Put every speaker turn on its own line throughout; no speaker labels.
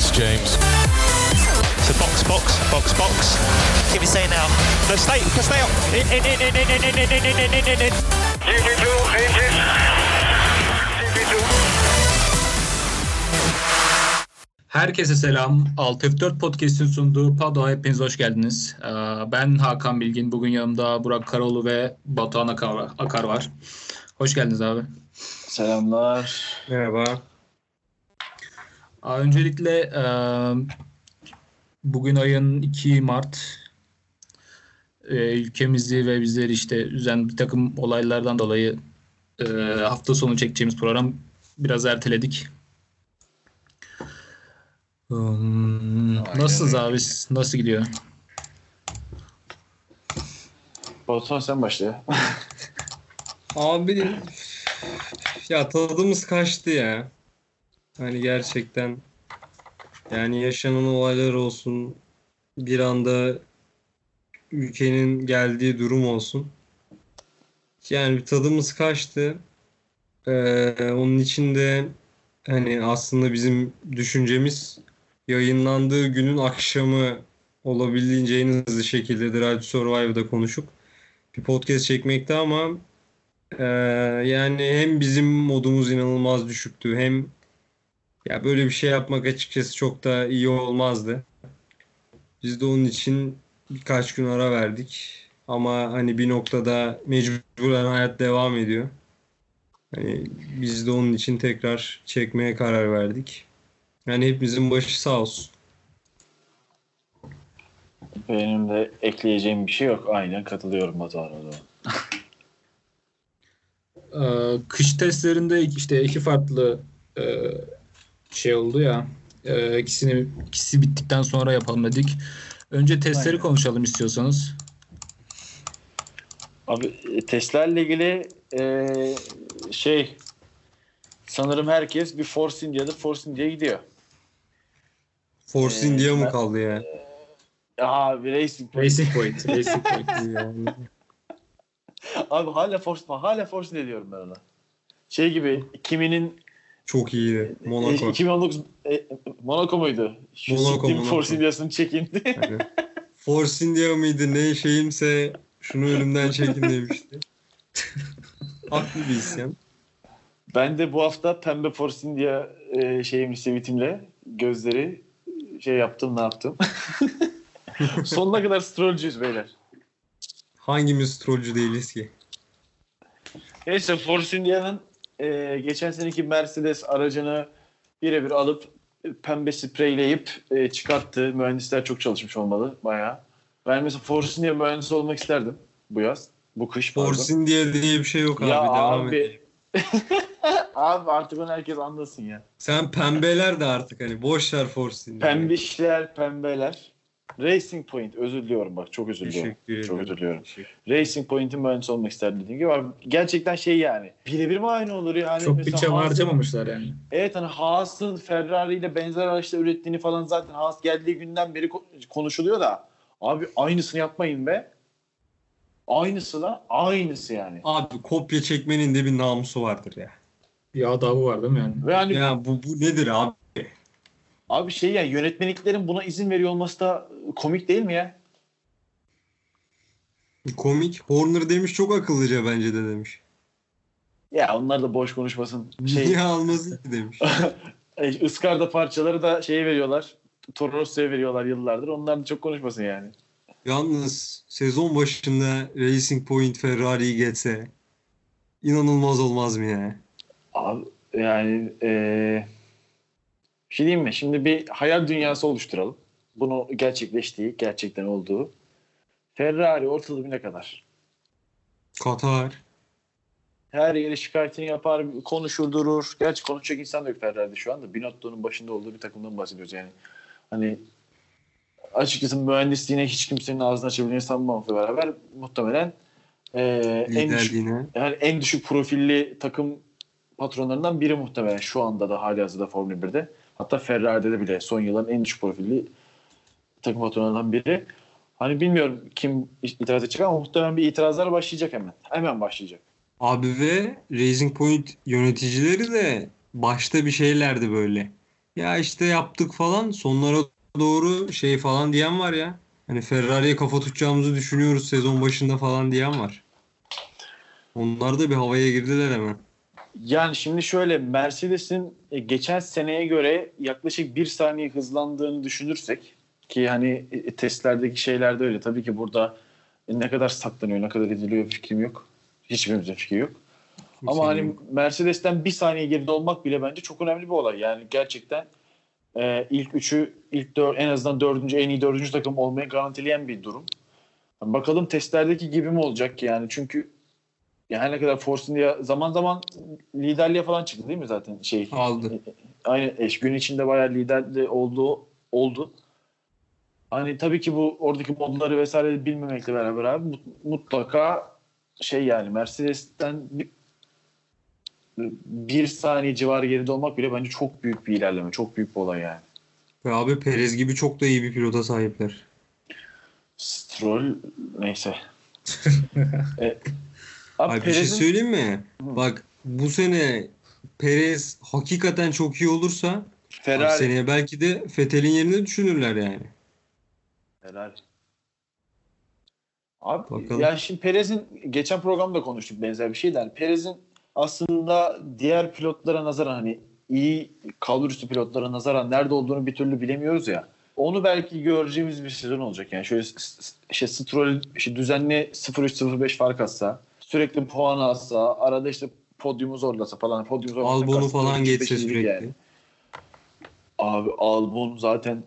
It's James.
So box, box, box, box.
Give me say now.
No, stay, stay up. In, in, in, in, in, in, in, in, in, in, in, in.
GP2, engine. GP2.
Herkese selam. 6F4 Podcast'in sunduğu Pado'a hepiniz hoş geldiniz. Ee, Ben Hakan Bilgin. Bugün yanımda Burak Karaoğlu ve Batuhan Akar var. Hoş geldiniz abi.
Selamlar.
Merhaba.
Öncelikle e, bugün ayın 2 Mart e, ülkemizi ve bizleri işte üzen bir takım olaylardan dolayı e, hafta sonu çekeceğimiz program biraz erteledik. Hmm, nasılsınız abi? Nasıl gidiyor?
Batuhan sen başla.
Abi ya tadımız kaçtı ya. Hani gerçekten yani yaşanan olaylar olsun bir anda ülkenin geldiği durum olsun. Yani bir tadımız kaçtı. Ee, onun için de hani aslında bizim düşüncemiz yayınlandığı günün akşamı olabildiğince en hızlı şekilde Drive to Survive'da konuşup bir podcast çekmekte ama ee, yani hem bizim modumuz inanılmaz düşüktü hem ya böyle bir şey yapmak açıkçası çok da iyi olmazdı. Biz de onun için birkaç gün ara verdik. Ama hani bir noktada mecburen hayat devam ediyor. Hani biz de onun için tekrar çekmeye karar verdik. Yani hepimizin başı sağ olsun.
Benim de ekleyeceğim bir şey yok. Aynen katılıyorum Batuhan'a da.
Ee, kış testlerinde işte iki farklı e, şey oldu ya. E, ikisini ikisi bittikten sonra yapalım dedik. Önce testleri
Aynen.
konuşalım istiyorsanız.
Abi e, testlerle ilgili e, şey sanırım herkes bir Force India'da Force India'ya gidiyor.
Force
Ee,
India mı
ben-
kaldı ya?
Abi Racing Point.
Racing Point. Racing Point.
Yani
Abi hala Force hala Force India diyorum ben ona. Şey gibi kiminin
çok iyiydi.
e,
Monaco.
2019 e, Monaco muydu? Şu
Monaco, Monaco.
Force India'sını çekindi.
Yani Force India mıydı ne şeyimse şunu önümden çekin demişti. Haklı bir isyan.
Ben de bu hafta pembe Force India e, şeyim sivitimle gözleri şey yaptım ne yaptım. Sonuna kadar strollcüyüz beyler.
Hangimiz trollcü değiliz ki?
Neyse Force India'nın e, geçen seneki Mercedes aracını birebir alıp pembe spreyleyip e, çıkarttı. Mühendisler çok çalışmış olmalı bayağı. Ben mesela Force India mühendisi olmak isterdim bu yaz. Bu kış.
Force India diye bir şey yok abi.
ya
Devam
abi. abi artık onu herkes anlasın ya.
Sen pembeler de artık hani boş ver Force.
Pembişler, pembeler. Racing Point özür diliyorum bak çok özür diliyorum. Çok özür diliyorum. Racing Point'in mühendisi olmak isterdim dediğim gibi. Abi, gerçekten şey yani. Birebir mi aynı olur yani?
Çok bütçe harcamamışlar yani.
Evet hani Haas'ın Ferrari ile benzer araçlar ürettiğini falan zaten Haas geldiği günden beri ko- konuşuluyor da abi aynısını yapmayın be. Aynısı da aynısı yani.
Abi kopya çekmenin de bir namusu vardır ya.
Bir adabı var değil mi yani?
Ve hani
Ya bu, bu nedir abi?
Abi şey yani yönetmeliklerin buna izin veriyor olması da komik değil mi ya?
Komik. Horner demiş çok akıllıca bence de demiş.
Ya onlar da boş konuşmasın. Şey,
Niye almasın ki demiş.
E, ıskarda parçaları da şeye veriyorlar. Toro Rosso'ya veriyorlar yıllardır. Onlar da çok konuşmasın yani.
Yalnız sezon başında Racing Point Ferrari'yi geçse inanılmaz olmaz mı ya?
Abi yani e, bir şey diyeyim mi? Şimdi bir hayal dünyası oluşturalım. Bunu gerçekleştiği, gerçekten olduğu. Ferrari ortalığım ne kadar?
Katar.
Her yere şikayetini yapar, konuşur durur. Gerçi konuşacak insan da yok Ferrari'de şu anda. Binotto'nun başında olduğu bir takımdan bahsediyoruz yani. Hani açıkçası mühendisliğine hiç kimsenin ağzını açabileceğini sanmamakla beraber muhtemelen e, en düşük yani en düşük profilli takım patronlarından biri muhtemelen şu anda da hali hazırda Formula 1'de. Hatta Ferrari'de de bile son yılların en düşük profilli takım patronlarından biri. Hani bilmiyorum kim itiraz edecek ama muhtemelen bir itirazlar başlayacak hemen. Hemen başlayacak.
Abi ve Racing Point yöneticileri de başta bir şeylerdi böyle. ya işte yaptık falan sonlara doğru şey falan diyen var ya. Hani Ferrari'ye kafa tutacağımızı düşünüyoruz sezon başında falan diyen var. Onlar da bir havaya girdiler hemen.
Yani şimdi şöyle Mercedes'in e, geçen seneye göre yaklaşık bir saniye hızlandığını düşünürsek ki hani e, testlerdeki şeyler de öyle. Tabii ki burada e, ne kadar saklanıyor, ne kadar ediliyor fikrim yok. Hiçbirimizin fikri yok. Ama hani Mercedes'ten bir saniye geride olmak bile bence çok önemli bir olay. Yani gerçekten e, ilk üçü, ilk dör, en azından dördüncü, en iyi dördüncü takım olmayı garantileyen bir durum. Bakalım testlerdeki gibi mi olacak ki yani çünkü yani her ne kadar Force India zaman zaman liderliğe falan çıktı değil mi zaten şey
aldı.
aynı eş gün içinde bayağı liderli olduğu oldu. Hani tabii ki bu oradaki modları vesaire bilmemekle beraber abi mut- mutlaka şey yani Mercedes'ten bir, bir saniye civarı geride olmak bile bence çok büyük bir ilerleme. Çok büyük bir olay yani.
Ve abi Perez gibi çok da iyi bir pilota sahipler.
Stroll neyse. e, abi
Abi bir şey söyleyeyim mi? Bak bu sene Perez hakikaten çok iyi olursa
Ferrari.
seneye belki de Vettel'in yerine düşünürler yani.
Ferrari. Abi
Bakalım.
ya şimdi Perez'in geçen programda konuştuk benzer bir şeydi. Yani Perez'in aslında diğer pilotlara nazaran hani iyi kalbur üstü pilotlara nazaran nerede olduğunu bir türlü bilemiyoruz ya. Onu belki göreceğimiz bir sezon olacak. Yani şöyle işte Stroll işte düzenli 0-3-0-5 fark atsa, sürekli puan alsa, arada işte podyumu zorlasa falan. Podyumu zorlasa
Albon'u falan geçse sürekli.
yani. Abi Albon zaten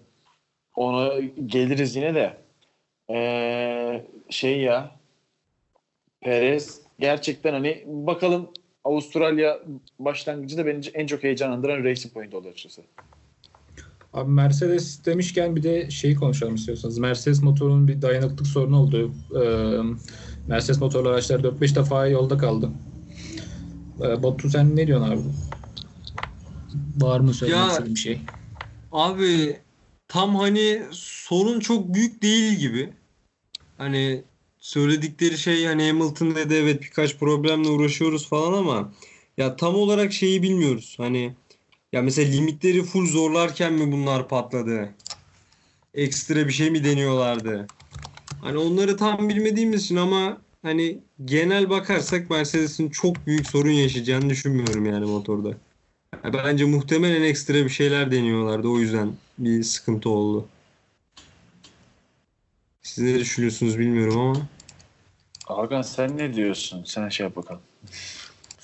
ona geliriz yine de. Ee, şey ya Perez gerçekten hani bakalım Avustralya başlangıcı da beni en çok heyecanlandıran Racing Point oldu açıkçası.
Abi Mercedes demişken bir de şeyi konuşalım istiyorsanız. Mercedes motorunun bir dayanıklık sorunu oldu. Ee, Mercedes motorlu araçlar 4-5 defa yolda kaldı. Ee, Batu sen ne diyorsun abi? Var mı söylemek istediğin bir şey?
Abi tam hani sorun çok büyük değil gibi. Hani söyledikleri şey hani Hamilton dedi evet birkaç problemle uğraşıyoruz falan ama ya tam olarak şeyi bilmiyoruz. Hani ya mesela limitleri full zorlarken mi bunlar patladı? Ekstra bir şey mi deniyorlardı? Hani onları tam bilmediğimiz için ama hani genel bakarsak Mercedes'in çok büyük sorun yaşayacağını düşünmüyorum yani motorda. Bence muhtemelen ekstra bir şeyler deniyorlardı. O yüzden bir sıkıntı oldu. Siz ne düşünüyorsunuz bilmiyorum ama.
Hakan sen ne diyorsun? Sen şey yap bakalım.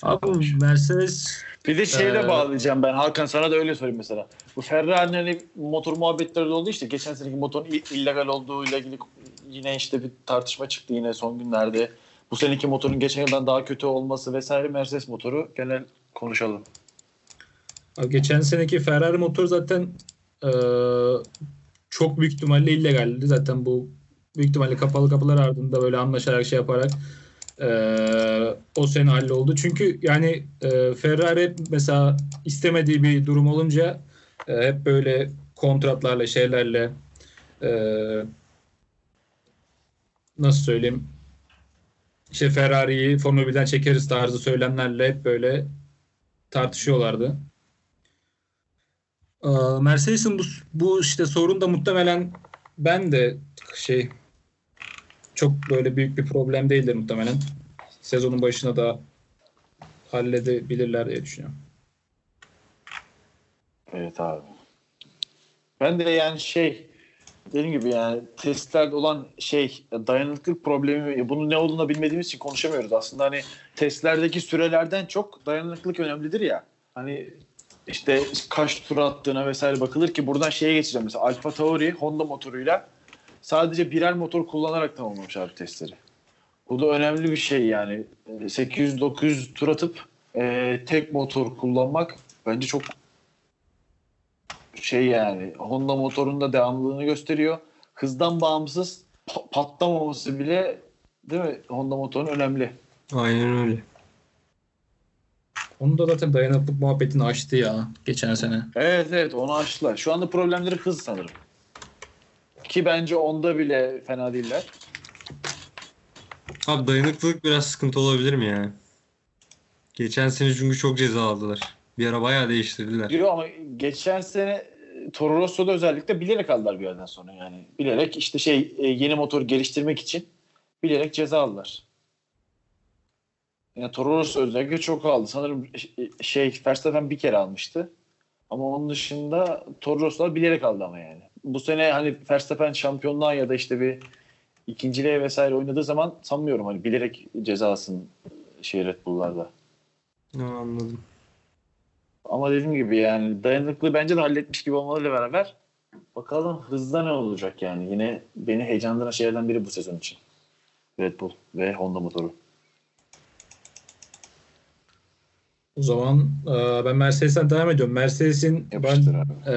Abi Mercedes
Bir de şeyle
Ee,
bağlayacağım ben. Hakan sana da öyle sorayım mesela. Bu Ferrari'nin hani motor muhabbetleri de oldu işte. Geçen seneki motorun illegal olduğuyla ilgili yine işte bir tartışma çıktı yine son günlerde. Bu seneki motorun geçen yıldan daha kötü olması vesaire Mercedes motoru genel konuşalım.
Geçen seneki Ferrari motor zaten e, çok büyük ihtimalle illegaldi. Zaten bu büyük ihtimalle kapalı kapılar ardında böyle anlaşarak şey yaparak e, o sene halloldu. Çünkü yani e, Ferrari mesela istemediği bir durum olunca e, hep böyle kontratlarla şeylerle e, nasıl söyleyeyim işte Ferrari'yi Formula 1'den çekeriz tarzı söylemlerle hep böyle tartışıyorlardı. Ee, Mercedes'in bu, bu işte sorun da muhtemelen ben de şey çok böyle büyük bir problem değildir muhtemelen. Sezonun başına da halledebilirler diye düşünüyorum.
Evet abi. Ben de yani şey dediğim gibi yani testlerde olan şey dayanıklılık problemi bunun ne olduğunu bilmediğimiz için konuşamıyoruz. Aslında hani testlerdeki sürelerden çok dayanıklılık önemlidir ya. Hani işte kaç tur attığına vesaire bakılır ki buradan şeye geçeceğim mesela Alfa Tauri Honda motoruyla sadece birer motor kullanarak tamamlamış abi testleri. Bu da önemli bir şey yani. 800-900 tur atıp e, tek motor kullanmak bence çok şey yani Honda motorunda devamlılığını gösteriyor. Hızdan bağımsız pa- patlamaması bile değil mi? Honda motorun önemli.
Aynen öyle.
Onu da zaten dayanıklık muhabbetini açtı ya geçen sene.
Evet evet onu aştılar. Şu anda problemleri hız sanırım. Ki bence onda bile fena değiller.
Abi dayanıklılık biraz sıkıntı olabilir mi ya? Geçen sene çünkü çok ceza aldılar. Bir ara bayağı değiştirdiler.
Diyor ama geçen sene Toro Rosso'da özellikle bilerek aldılar bir yerden sonra yani. Bilerek işte şey e, yeni motor geliştirmek için bilerek ceza aldılar. Yani Toro Rosso özellikle çok aldı. Sanırım e, şey Verstappen bir kere almıştı. Ama onun dışında Toro Rosso'lar bilerek aldı ama yani. Bu sene hani Verstappen şampiyonluğa ya da işte bir ikinciliğe vesaire oynadığı zaman sanmıyorum hani bilerek ceza alsın şey Red Bull'larda.
Anladım.
Ama dediğim gibi yani dayanıklı bence de halletmiş gibi olmalarıyla beraber bakalım hızda ne olacak yani. Yine beni heyecanlandıran şeylerden biri bu sezon için. Red Bull ve Honda motoru.
O zaman e, ben Mercedes'ten devam ediyorum. Mercedes'in ben
Yapıştır abi.
e,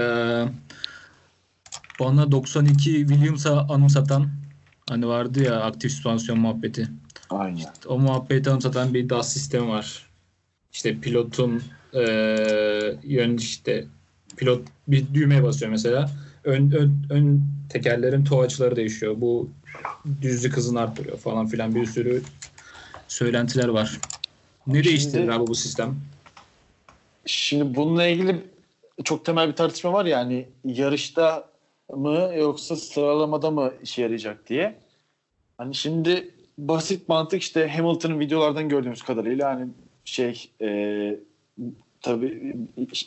bana 92 Williams'a anımsatan hani vardı ya aktif süspansiyon muhabbeti.
Aynen.
O muhabbeti anımsatan bir DAS sistemi var. İşte pilotun e, yön işte pilot bir düğmeye basıyor mesela. Ön, ön, ön tekerlerin toe açıları değişiyor. Bu düzlük hızını arttırıyor falan filan bir sürü söylentiler var. Ne
Şimdi-
değiştirir abi bu sistem?
Şimdi bununla ilgili çok temel bir tartışma var yani yarışta mı yoksa sıralamada mı işe yarayacak diye. Hani şimdi basit mantık işte Hamilton'ın videolardan gördüğümüz kadarıyla hani şey e, tabii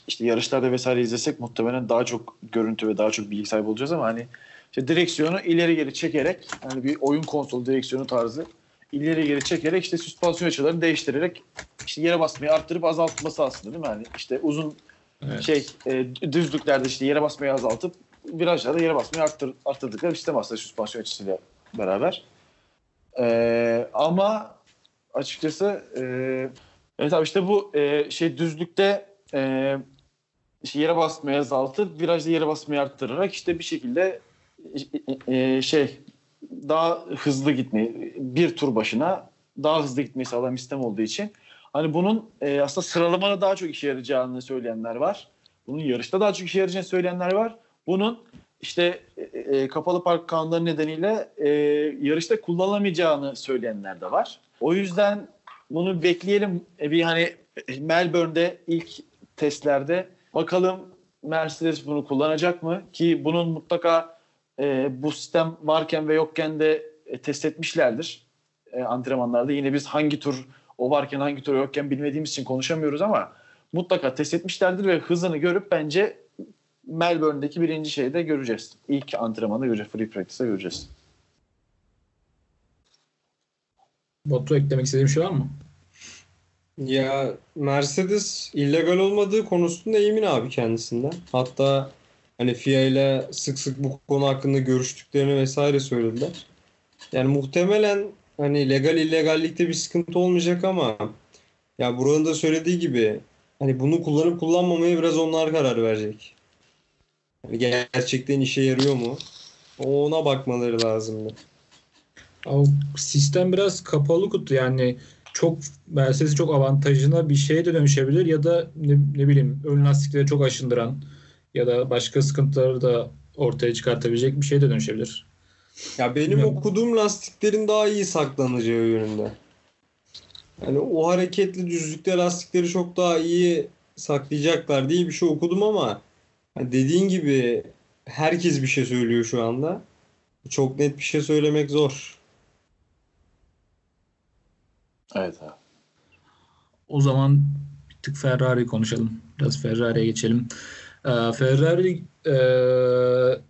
işte yarışlarda vesaire izlesek muhtemelen daha çok görüntü ve daha çok bilgi sahibi olacağız ama hani işte direksiyonu ileri geri çekerek hani bir oyun konsolu direksiyonu tarzı ileri geri çekerek işte süspansiyon açılarını değiştirerek işte yere basmayı arttırıp azaltması aslında değil mi? Hani işte uzun
Evet.
şey e, düzlüklerde işte yere basmayı azaltıp virajlarda yere basmayı arttır, arttırdıkları bir sistem aslında süspansiyon açısıyla beraber. E, ama açıkçası e, evet abi işte bu e, şey düzlükte e, işte yere basmayı azaltıp virajda yere basmayı arttırarak işte bir şekilde e, e, şey daha hızlı gitmeyi bir tur başına daha hızlı gitmeyi sağlayan bir sistem olduğu için hani bunun e, aslında sıralamada daha çok işe yarayacağını söyleyenler var. Bunun yarışta daha çok işe yarayacağını söyleyenler var. Bunun işte e, e, kapalı park kanunları nedeniyle e, yarışta kullanılamayacağını söyleyenler de var. O yüzden bunu bekleyelim. E, bir hani Melbourne'de ilk testlerde bakalım Mercedes bunu kullanacak mı? Ki bunun mutlaka e, bu sistem varken ve yokken de e, test etmişlerdir e, antrenmanlarda. Yine biz hangi tur o varken hangi tur yokken bilmediğimiz için konuşamıyoruz ama mutlaka test etmişlerdir ve hızını görüp bence Melbourne'deki birinci şeyde göreceğiz. İlk antrenmanda göreceğiz. Free practice'de göreceğiz.
Batu eklemek istediğim şey var mı?
Ya Mercedes illegal olmadığı konusunda emin abi kendisinden. Hatta hani FIA ile sık sık bu konu hakkında görüştüklerini vesaire söylediler. Yani muhtemelen hani legal illegallikte bir sıkıntı olmayacak ama ya buranın da söylediği gibi hani bunu kullanıp kullanmamaya biraz onlar karar verecek. Hani gerçekten işe yarıyor mu? Ona bakmaları lazımdı.
Sistem biraz kapalı kutu yani çok Mercedes'in çok avantajına bir şeye de dönüşebilir ya da ne, ne bileyim ön lastikleri çok aşındıran ya da başka sıkıntıları da ortaya çıkartabilecek bir şeye de dönüşebilir.
Ya benim
Bilmiyorum.
okuduğum lastiklerin daha iyi saklanacağı yönünde. Yani o hareketli düzlükte lastikleri çok daha iyi saklayacaklar diye bir şey okudum ama dediğin gibi herkes bir şey söylüyor şu anda. Çok net bir şey söylemek zor.
Evet abi.
O zaman bir tık Ferrari konuşalım. Biraz Ferrari'ye geçelim. Ee, Ferrari e,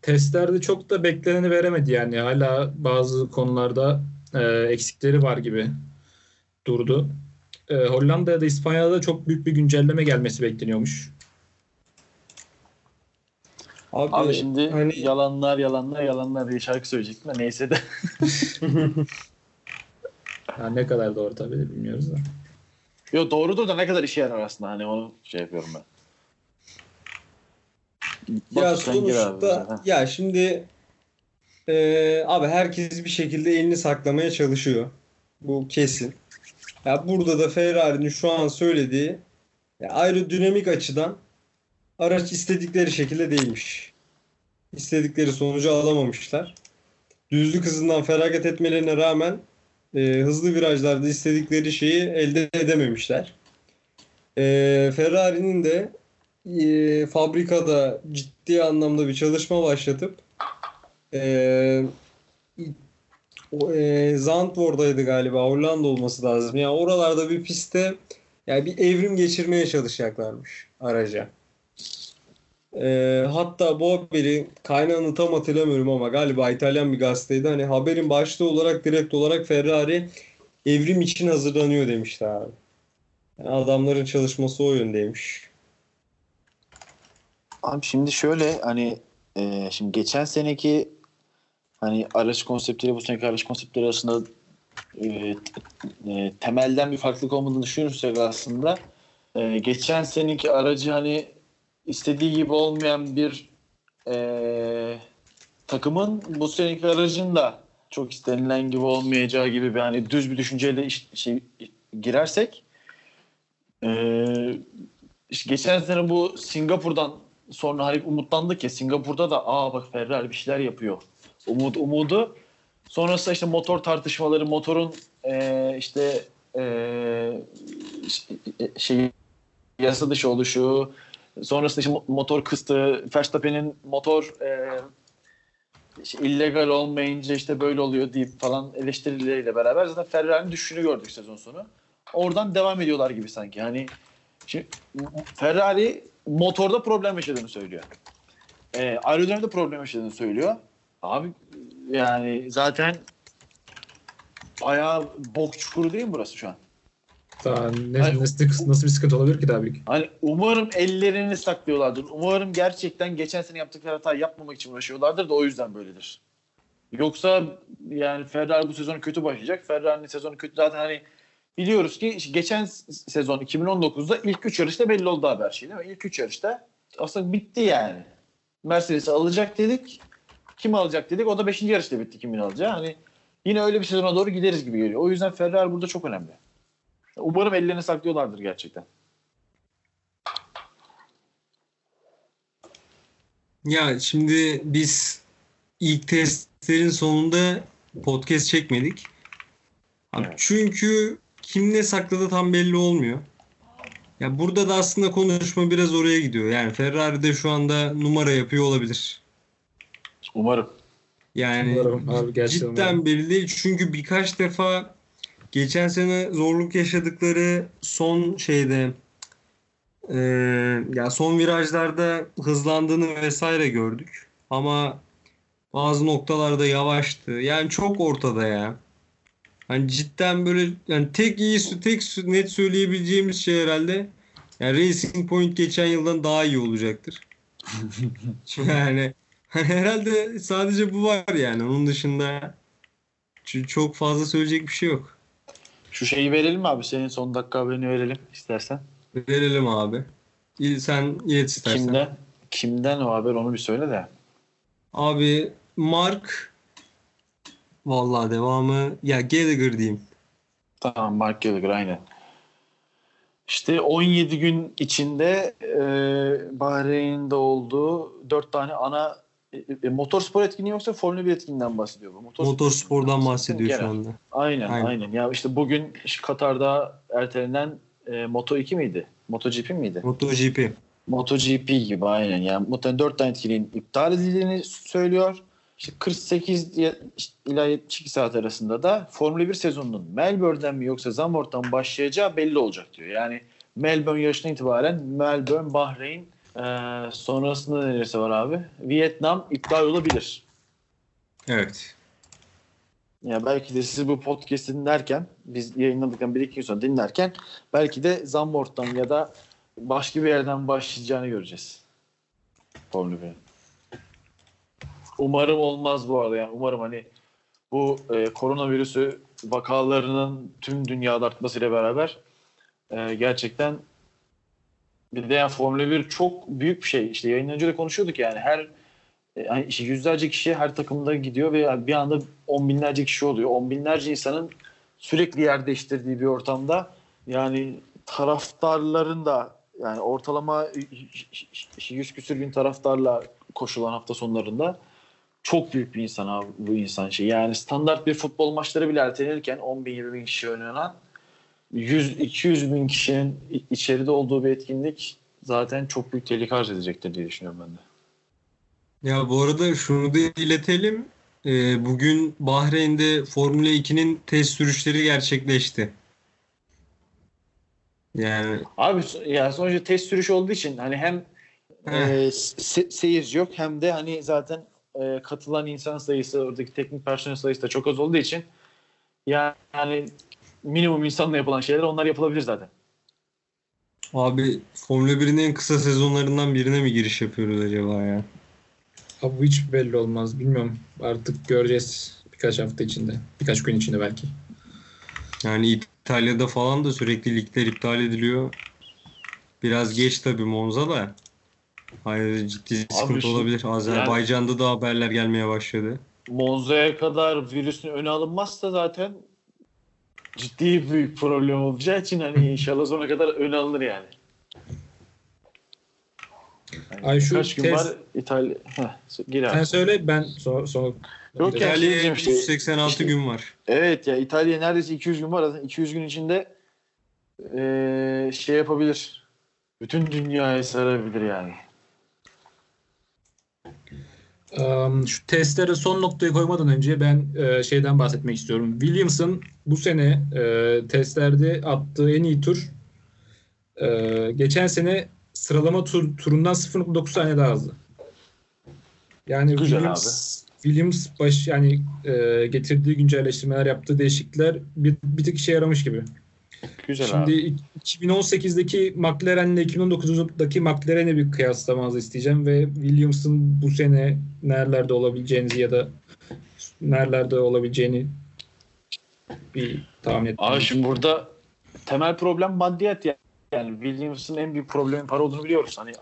testlerde çok da bekleneni veremedi yani. Hala bazı konularda e, eksikleri var gibi durdu. E, Hollanda ya da İspanya'da da çok büyük bir güncelleme gelmesi bekleniyormuş.
Abi,
Abi şimdi
hani
yalanlar yalanlar yalanlar diye şarkı söyleyecektim de neyse de.
Yani ne kadar doğru tabii de bilmiyoruz da.
Yo doğrudur da ne kadar işe yarar aslında hani onu şey yapıyorum ben.
Ya
gir abi.
sonuçta
Ha.
ya şimdi e, abi herkes bir şekilde elini saklamaya çalışıyor. Bu kesin. Ya burada da Ferrari'nin şu an söylediği ya aerodinamik açıdan araç istedikleri şekilde değilmiş. İstedikleri sonucu alamamışlar. Düzlük hızından feragat etmelerine rağmen e, hızlı virajlarda istedikleri şeyi elde edememişler. Ee, Ferrari'nin de e, fabrikada ciddi anlamda bir çalışma başlatıp e, e, Zandvoort'daydı galiba. Hollanda olması lazım. Yani oralarda bir pistte yani bir evrim geçirmeye çalışacaklarmış araca. E, hatta bu haberi kaynağını tam hatırlamıyorum ama galiba İtalyan bir gazeteydi. Hani haberin başta olarak direkt olarak Ferrari evrim için hazırlanıyor demişti abi. Yani adamların çalışması o yöndeymiş.
Abi şimdi şöyle hani e, şimdi geçen seneki hani araç konseptleri bu seneki araç konseptleri arasında e, e, temelden bir farklılık olmadığını düşünürsek aslında e, geçen seneki aracı hani istediği gibi olmayan bir e, takımın bu seneki aracın da çok istenilen gibi olmayacağı gibi bir hani düz bir düşünceyle iş, şey, girersek e, işte geçen sene bu Singapur'dan sonra hani umutlandık ya Singapur'da da aa bak Ferrari bir şeyler yapıyor. Umut umudu. Sonrasında işte motor tartışmaları, motorun e, işte e, şey yasa dışı oluşu, sonrasında işte motor kıstı, Verstappen'in motor e, işte illegal olmayınca işte böyle oluyor deyip falan eleştirileriyle beraber zaten Ferrari'nin düşüşünü gördük sezon sonu. Oradan devam ediyorlar gibi sanki. Hani şimdi Ferrari motorda problem yaşadığını söylüyor. E, aerodinamikte problem yaşadığını söylüyor. Abi yani zaten bayağı bok çukuru değil mi burası şu an?
Daha ne,
Hayır.
nasıl, nasıl bir sıkıntı olabilir ki daha büyük?
Hani umarım ellerini saklıyorlardır. Umarım gerçekten geçen sene yaptıkları hatayı yapmamak için uğraşıyorlardır da o yüzden böyledir. Yoksa yani Ferrari bu sezon kötü başlayacak. Ferrari'nin sezonu kötü zaten hani biliyoruz ki geçen sezon 2019'da ilk 3 yarışta belli oldu haber şey değil mi? İlk 3 yarışta aslında bitti yani. Mercedes'i alacak dedik. Kim alacak dedik. O da 5. yarışta bitti kimin alacağı. Hani yine öyle bir sezona doğru gideriz gibi geliyor. O yüzden Ferrari burada çok önemli. Umarım ellerini saklıyorlardır gerçekten.
Ya şimdi biz ilk testlerin sonunda podcast çekmedik. Abi
Evet.
Çünkü kim ne sakladı tam belli olmuyor. Ya burada da aslında konuşma biraz oraya gidiyor. Yani Ferrari de şu anda numara yapıyor olabilir.
Umarım.
Yani
Umarım abi, gerçekten
cidden
umarım.
belli değil. Çünkü birkaç defa geçen sene zorluk yaşadıkları son şeyde e, ya son virajlarda hızlandığını vesaire gördük. Ama bazı noktalarda yavaştı. Yani çok ortada ya. Hani cidden böyle yani tek iyi tek net söyleyebileceğimiz şey herhalde yani Racing Point geçen yıldan daha iyi olacaktır. yani Hani herhalde sadece bu var yani. Onun dışında çok fazla söyleyecek bir şey yok.
Şu şeyi verelim mi abi? Senin son dakika haberini verelim istersen.
Verelim abi. Sen ilet istersen.
Kimden? Kimden o haber onu bir söyle de.
Abi Mark vallahi devamı ya Gallagher diyeyim.
Tamam Mark Gallagher aynen. İşte 17 gün içinde e, Bahreyn'de olduğu 4 tane ana e, e, motorspor etkinliği yoksa Formula 1 etkinliğinden bahsediyor bu. Motorspor
Motorspor'dan bahsediyor şu anda.
Aynen,
Aynen.
aynen Ya işte bugün Katar'da ertelenen e, Moto 2 miydi? MotoGP miydi?
MotoGP.
MotoGP gibi aynen. Yani muhtemelen 4 tane etkinliğin iptal edildiğini söylüyor. İşte 48 ye- ila 72 saat arasında da Formula 1 sezonunun Melbourne'den mi yoksa Zandvoort'tan başlayacağı belli olacak diyor. Yani Melbourne yarışına itibaren Melbourne, Bahreyn e, sonrasında neresi var abi? Vietnam iptal olabilir.
Evet.
Ya belki de siz bu podcast'i dinlerken biz yayınladıktan bir iki gün sonra dinlerken belki de Zandvoort'tan ya da başka bir yerden başlayacağını göreceğiz. Formula 1'in. Umarım olmaz bu arada yani umarım hani bu e, koronavirüsü vakalarının tüm dünyada artmasıyla beraber e, gerçekten bir de yani Formula 1 çok büyük bir şey. İşte yayın önce de konuşuyorduk yani her e, yani işte yüzlerce kişi her takımda gidiyor ve bir anda on binlerce kişi oluyor. On binlerce insanın sürekli yer değiştirdiği bir ortamda yani taraftarların da yani ortalama 100 küsür bin taraftarla koşulan hafta sonlarında çok büyük bir insan abi bu insan şey. Yani standart bir futbol maçları bile ertelenirken 10 bin 20 bin kişi oynanan 100-200 bin kişinin içeride olduğu bir etkinlik zaten çok büyük tehlike arz edecektir diye düşünüyorum ben de.
Ya bu arada şunu da iletelim. Ee, bugün Bahreyn'de Formula 2'nin test sürüşleri gerçekleşti. Yani
Abi ya sonuçta test sürüş olduğu için hani hem
Heh.
e, se- seyirci yok hem de hani zaten e, katılan insan sayısı oradaki teknik personel sayısı da çok az olduğu için yani minimum insanla yapılan şeyler onlar yapılabilir zaten.
abi Formula 1'in en kısa sezonlarından birine mi giriş yapıyoruz acaba ya?
Abi bu hiç belli olmaz. Bilmiyorum. Artık göreceğiz birkaç hafta içinde. Birkaç gün içinde belki.
Yani İtalya'da falan da sürekli ligler iptal ediliyor. Biraz geç tabii Monza da. Hayır ciddi sıkıntı
şu-
olabilir. Azerbaycan'da da haberler gelmeye başladı.
Monza'ya kadar virüsün öne alınmazsa zaten ciddi büyük problem olacağı için hani inşallah sona kadar öne alınır yani. Yani
Ay şu
kaç gün
test-
var İtalya? Heh, gir abi.
Sen söyle ben sonra... sonra...
Yok ya.
İtalya'ya
diyeceğim işte,
186
işte-
gün var.
Evet ya İtalya neredeyse 200 gün var. Zaten 200 gün içinde eee, şey yapabilir. Bütün dünyayı sarabilir yani.
Şu testlere son noktayı koymadan önce ben e, şeyden bahsetmek istiyorum. Williams'ın bu sene e, testlerde attığı en iyi tur e, geçen sene sıralama tur, turundan 0.9 saniye daha hızlı. Yani
Güzel
Williams, Williams baş yani getirdiği güncelleştirmeler, yaptığı değişiklikler bir, bir tık işe yaramış gibi.
Güzel
Şimdi
abi.
2018'deki McLaren'le 2019'daki McLaren'e bir kıyaslamanızı isteyeceğim ve Williams'ın bu sene nerelerde olabileceğinizi ya da nerelerde olabileceğini bir tahmin etmenizi.
Abi şimdi burada temel problem maddiyat ya. Yani Williams'ın en büyük problemi para olduğunu biliyoruz. Hani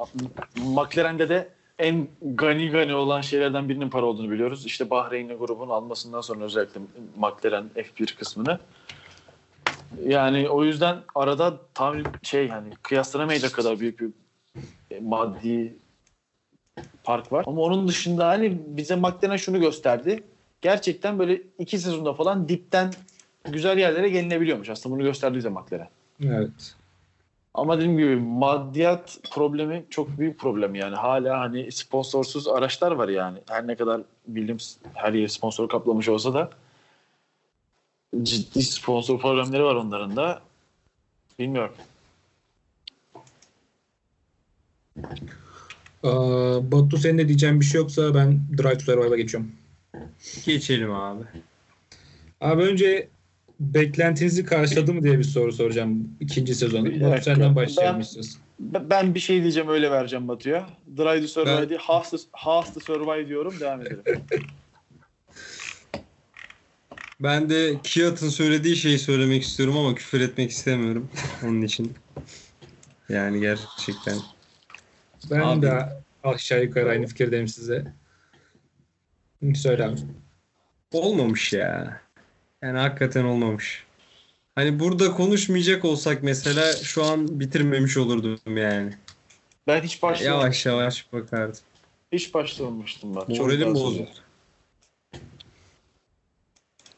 McLaren'de de en gani gani olan şeylerden birinin para olduğunu biliyoruz. İşte Bahreynli grubun almasından sonra özellikle McLaren F1 kısmını. Yani o yüzden arada tam şey hani kıyaslanamayacak kadar büyük bir e, maddi fark var. Ama onun dışında hani bize McLaren şunu gösterdi. Gerçekten böyle iki sezonda falan dipten güzel yerlere gelinebiliyormuş. Aslında bunu gösterdi bize McLaren.
Evet.
Ama dediğim gibi maddiyat problemi çok büyük problem yani. Hala hani sponsorsuz araçlar var yani. Her ne kadar Williams her yeri sponsor kaplamış olsa da ciddi sponsor problemleri var onların da. Bilmiyorum.
Aa, Batu senin de diyeceğin bir şey yoksa ben Drive to Survive'a geçiyorum.
Geçelim abi.
Abi önce beklentinizi karşıladı mı diye bir soru soracağım ikinci sezonu. Batu senden başlayalım
Ben-
istiyorsan.
Ben ben bir şey diyeceğim öyle vereceğim Batu'ya. Drive to Survive
Ben-
değil, Has to, Has to Survive diyorum. Devam edelim.
Ben de Kiat'ın söylediği şeyi söylemek istiyorum ama küfür etmek istemiyorum onun için. Yani gerçekten.
Ben
Abi-
de aşağı yukarı aynı fikirdeyim size. Söyle abi.
Olmamış ya. Yani hakikaten olmamış. Hani burada konuşmayacak olsak mesela şu an bitirmemiş olurdum yani.
Ben hiç başlamamıştım.
Yavaş yavaş bakardım.
Hiç başlamamıştım bak. Çok
Moralim bozuldu.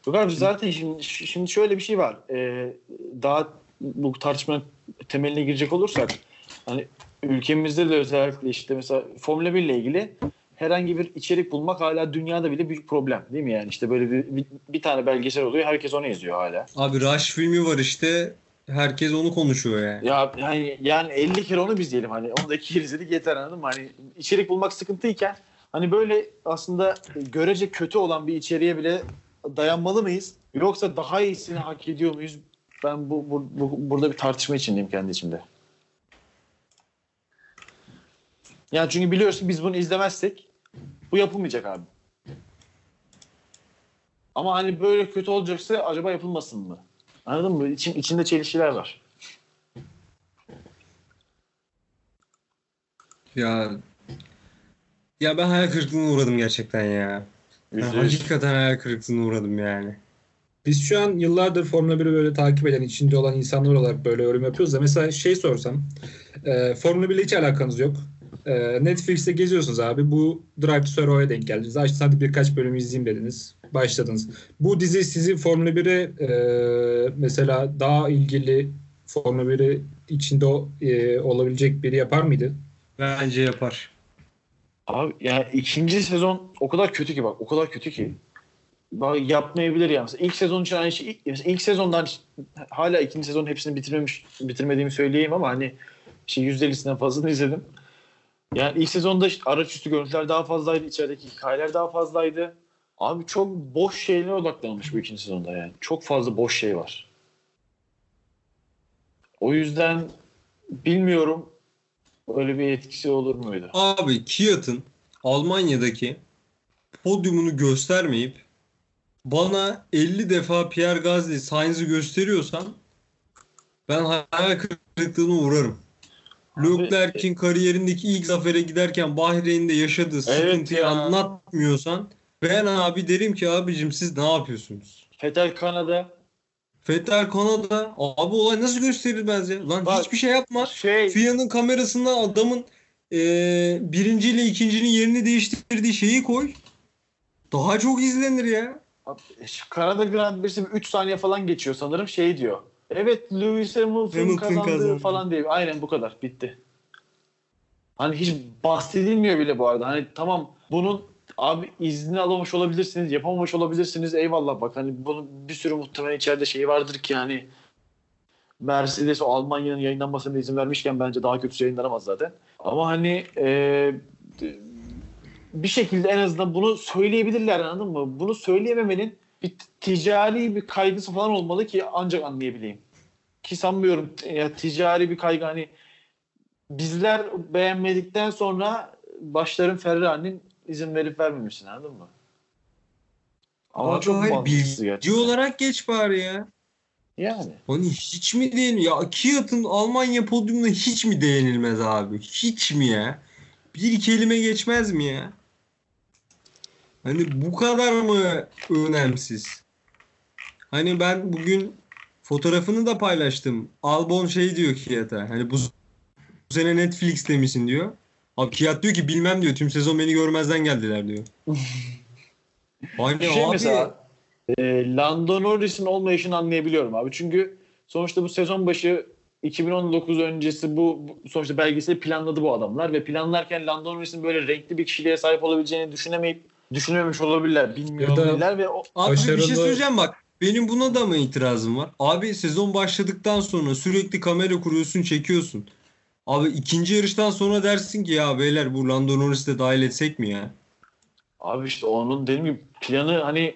Yok abi zaten şimdi, şimdi şöyle bir şey var. Ee, daha bu tartışmanın temeline girecek olursak hani ülkemizde de özellikle işte mesela Formula 1 ile ilgili herhangi bir içerik bulmak hala dünyada bile büyük problem değil mi yani? işte böyle bir, bir, bir tane belgesel oluyor herkes onu izliyor hala.
Abi Rush filmi var işte. Herkes onu konuşuyor yani.
Ya yani, yani 50 kere onu biz diyelim hani onu da kere izledik yeter anladın mı? Hani içerik bulmak sıkıntıyken hani böyle aslında görece kötü olan bir içeriğe bile dayanmalı mıyız? Yoksa daha iyisini hak ediyor muyuz? Ben bu, bu, bu- burada bir tartışma içindeyim kendi içimde. Yani çünkü biliyorsun biz bunu izlemezsek bu yapılmayacak abi. Ama hani böyle kötü olacaksa acaba yapılmasın mı? Anladın mı? İçin, içinde çelişkiler var.
Ya ya ben hayal kırıklığına uğradım gerçekten ya.
Yüz.
hakikaten hayal kırıklığına uğradım yani.
Biz şu an yıllardır Formula 1'i böyle takip eden, içinde olan insanlar olarak böyle yorum yapıyoruz da mesela şey sorsam, e, Formula 1 ile hiç alakanız yok. e, Netflix'te geziyorsunuz abi. Bu Drive to Survive'a denk geldiniz. Açtınız hadi birkaç bölüm izleyeyim dediniz. Başladınız. Bu dizi sizi Formula 1'e e, mesela daha ilgili Formula 1'i içinde o- e, olabilecek biri yapar mıydı?
Bence yapar.
Abi yani ikinci sezon o kadar kötü ki bak o kadar kötü ki. Bak, yapmayabilir yani. Mesela ilk sezon için aynı şey. ilk, ilk sezondan hala ikinci sezonun hepsini bitirmemiş bitirmediğimi söyleyeyim ama hani şey %50'sinden fazlasını izledim. Yani ilk sezonda işte araçüstü görüntüler daha fazlaydı. içerideki hikayeler daha fazlaydı. Abi çok boş şeylere odaklanmış bu ikinci sezonda yani. Çok fazla boş şey var. O yüzden bilmiyorum öyle bir etkisi olur muydu?
Abi Kiat'ın Almanya'daki podyumunu göstermeyip bana 50 defa Pierre Gasly Sainz'i gösteriyorsan ben hayal kırıklığına uğrarım. Leclerc'in kariyerindeki ilk zafere giderken Bahreyn'de yaşadığı
Evet
sıkıntıyı
ya.
anlatmıyorsan ben abi derim ki abicim siz ne yapıyorsunuz?
Fetel Kanada
Vettel Kanada abi olay nasıl gösterilmez ya? Lan
Bak,
hiçbir şey yapma.
şey
FIA'nın kamerasında adamın eee birinci ile ikincinin yerini değiştirdiği şeyi koy. Daha çok izlenir ya.
Kanada Grand Prix'si 3 saniye falan geçiyor sanırım şey diyor. Evet Lewis Hamilton,
Hamilton
kazandı,
kazandı.
falan diye. Aynen bu kadar bitti. Hani hiç bahsedilmiyor bile bu arada. Hani tamam bunun abi izni alamamış olabilirsiniz, yapamamış olabilirsiniz. Eyvallah bak hani bunun bir sürü muhtemelen içeride şeyi vardır ki yani Mercedes o Almanya'nın yayınlanmasına izin vermişken bence daha kötüsü yayınlanamaz zaten. Ama hani e, bir şekilde en azından bunu söyleyebilirler anladın mı? Bunu söyleyememenin bir ticari bir kaygısı falan olmalı ki ancak anlayabileyim. Ki sanmıyorum ya ticari bir kaygı hani bizler beğenmedikten sonra başların Ferrari'nin izin verip vermemişsin anladın mı? Ama
Abi
çok
hayır, bilgi
gerçekten.
olarak geç bari ya.
Yani.
Hani hiç mi değil ya Kiat'ın Almanya podyumuna hiç mi değinilmez abi? Hiç mi ya? Bir kelime geçmez mi ya? Hani bu kadar mı önemsiz? Hani ben bugün fotoğrafını da paylaştım. Albon şey diyor Kiat'a. Hani bu, bu sene Netflix'te misin diyor. Abi Kiat diyor ki bilmem diyor. Tüm sezon beni görmezden geldiler diyor. Hani
Şey
abi
mesela e, Lando Norris'in olmayışını anlayabiliyorum abi. Çünkü sonuçta bu sezon başı 2019 öncesi bu, bu sonuçta belgeseli planladı bu adamlar ve planlarken Lando Norris'in böyle renkli bir kişiliğe sahip olabileceğini düşünemeyip düşünememiş olabilirler, bilmiyor
Ya da-
olabilirler ve o,
Abi bir şey söyleyeceğim bak. Benim buna da mı itirazım var? Abi sezon başladıktan sonra sürekli kamera kuruyorsun, çekiyorsun. Abi ikinci yarıştan sonra dersin ki ya beyler bu Lando Norris'i de dahil etsek mi ya?
abi işte onun dediğim gibi planı hani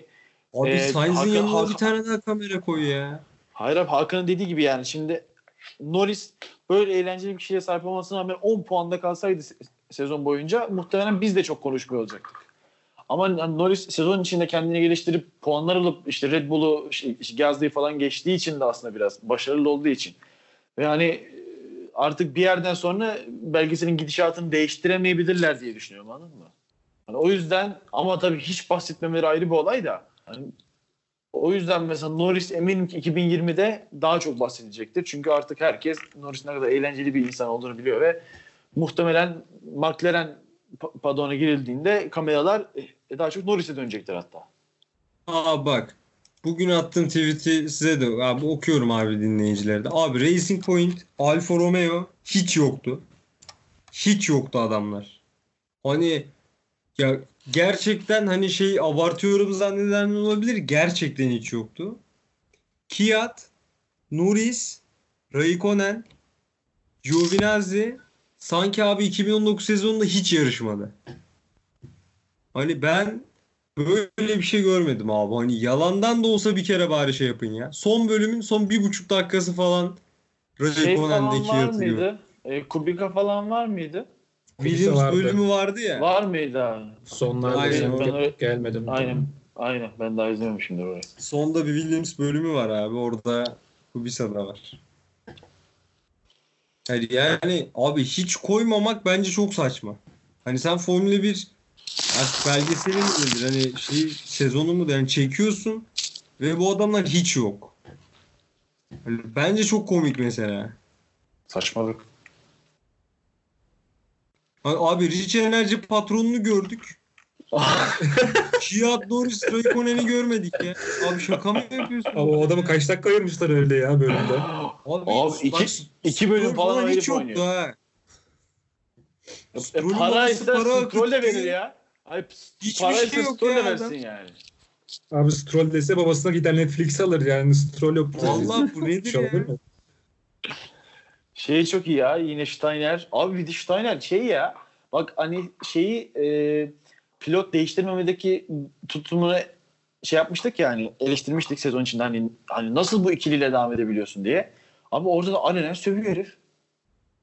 Abi
Ee,
Sainz'in yanına
Hakan-
bir tane daha kamera koy ya.
Hayır abi Hakan'ın dediği gibi yani şimdi Norris böyle eğlenceli bir kişiye sahip olmasına rağmen 10 puanda kalsaydı se- sezon boyunca muhtemelen biz de çok konuşmuyor olacaktık. Ama hani Norris sezon içinde kendini geliştirip puanlar alıp işte Red Bull'u işte, işte Gasly'yi falan geçtiği için de aslında biraz başarılı olduğu için. Ve hani e, artık bir yerden sonra belgeselin gidişatını değiştiremeyebilirler diye düşünüyorum anladın mı? Hani o yüzden ama tabii hiç bahsetmemeleri ayrı bir olay da hani o yüzden mesela Norris eminim ki 2020'de daha çok bahsedilecektir. Çünkü artık herkes Norris'in ne kadar eğlenceli bir insan olduğunu biliyor ve muhtemelen McLaren pa- padona girildiğinde kameralar e, daha çok Norris'e dönecektir hatta.
Aa bak. Bugün attığım tweet'i size de abi okuyorum abi dinleyicilerde. Abi Racing Point, Alfa Romeo hiç yoktu. Hiç yoktu adamlar. Hani ya gerçekten hani şey abartıyorum zanneden olabilir. Gerçekten hiç yoktu. Kiat, Norris, Raikkonen, Giovinazzi sanki abi 2019 sezonunda hiç yarışmadı. Hani ben Böyle bir şey görmedim abi. Hani yalandan da olsa bir kere bari şey yapın ya. Son bölümün son bir buçuk dakikası falan
Şey falan
Raikkonen'deki
var
yatıyor.
mıydı? E, Kubica falan var mıydı?
Williams
vardı.
bölümü vardı ya.
Var mıydı abi?
Sonlarda
Aynen,
ben
öyle-
gelmedim.
Aynen. Aynen. Ben daha izlememişimdir orayı.
Sonda bir Williams bölümü var abi. Orada Kubica da var. Yani, yani abi hiç koymamak bence çok saçma. Hani sen Formula 1 artık belgeseli mi nedir? Hani şey sezonu mu yani çekiyorsun ve bu adamlar hiç yok. Hani bence çok komik mesela.
Saçmalık.
Abi Rich Energy patronunu gördük. Kiat Norris Raikkonen'i görmedik ya. Abi şaka mı yapıyorsun?
Ama o adamı kaç dakika ayırmışlar öyle ya bölümde.
Abi,
Abi iki,
bak,
iki bölüm
Stroll
falan
hiç yoktu ha.
E,
Stroll'ün
para ise
para akıttı.
verir ya. Ay,
Hiçbir
para
şey yok ya
versin yani.
Abi Stroll dese babasına gider Netflix alır yani Stroll yok.
Vallahi bu nedir
Şey
ya?
Şey çok iyi ya yine Steiner. Abi bir de Steiner şey ya. Bak hani şeyi e, pilot değiştirmemedeki tutumunu şey yapmıştık ya hani eleştirmiştik sezon içinde hani, hani nasıl bu ikiliyle devam edebiliyorsun diye. Abi orada da alenen sövüyor herif.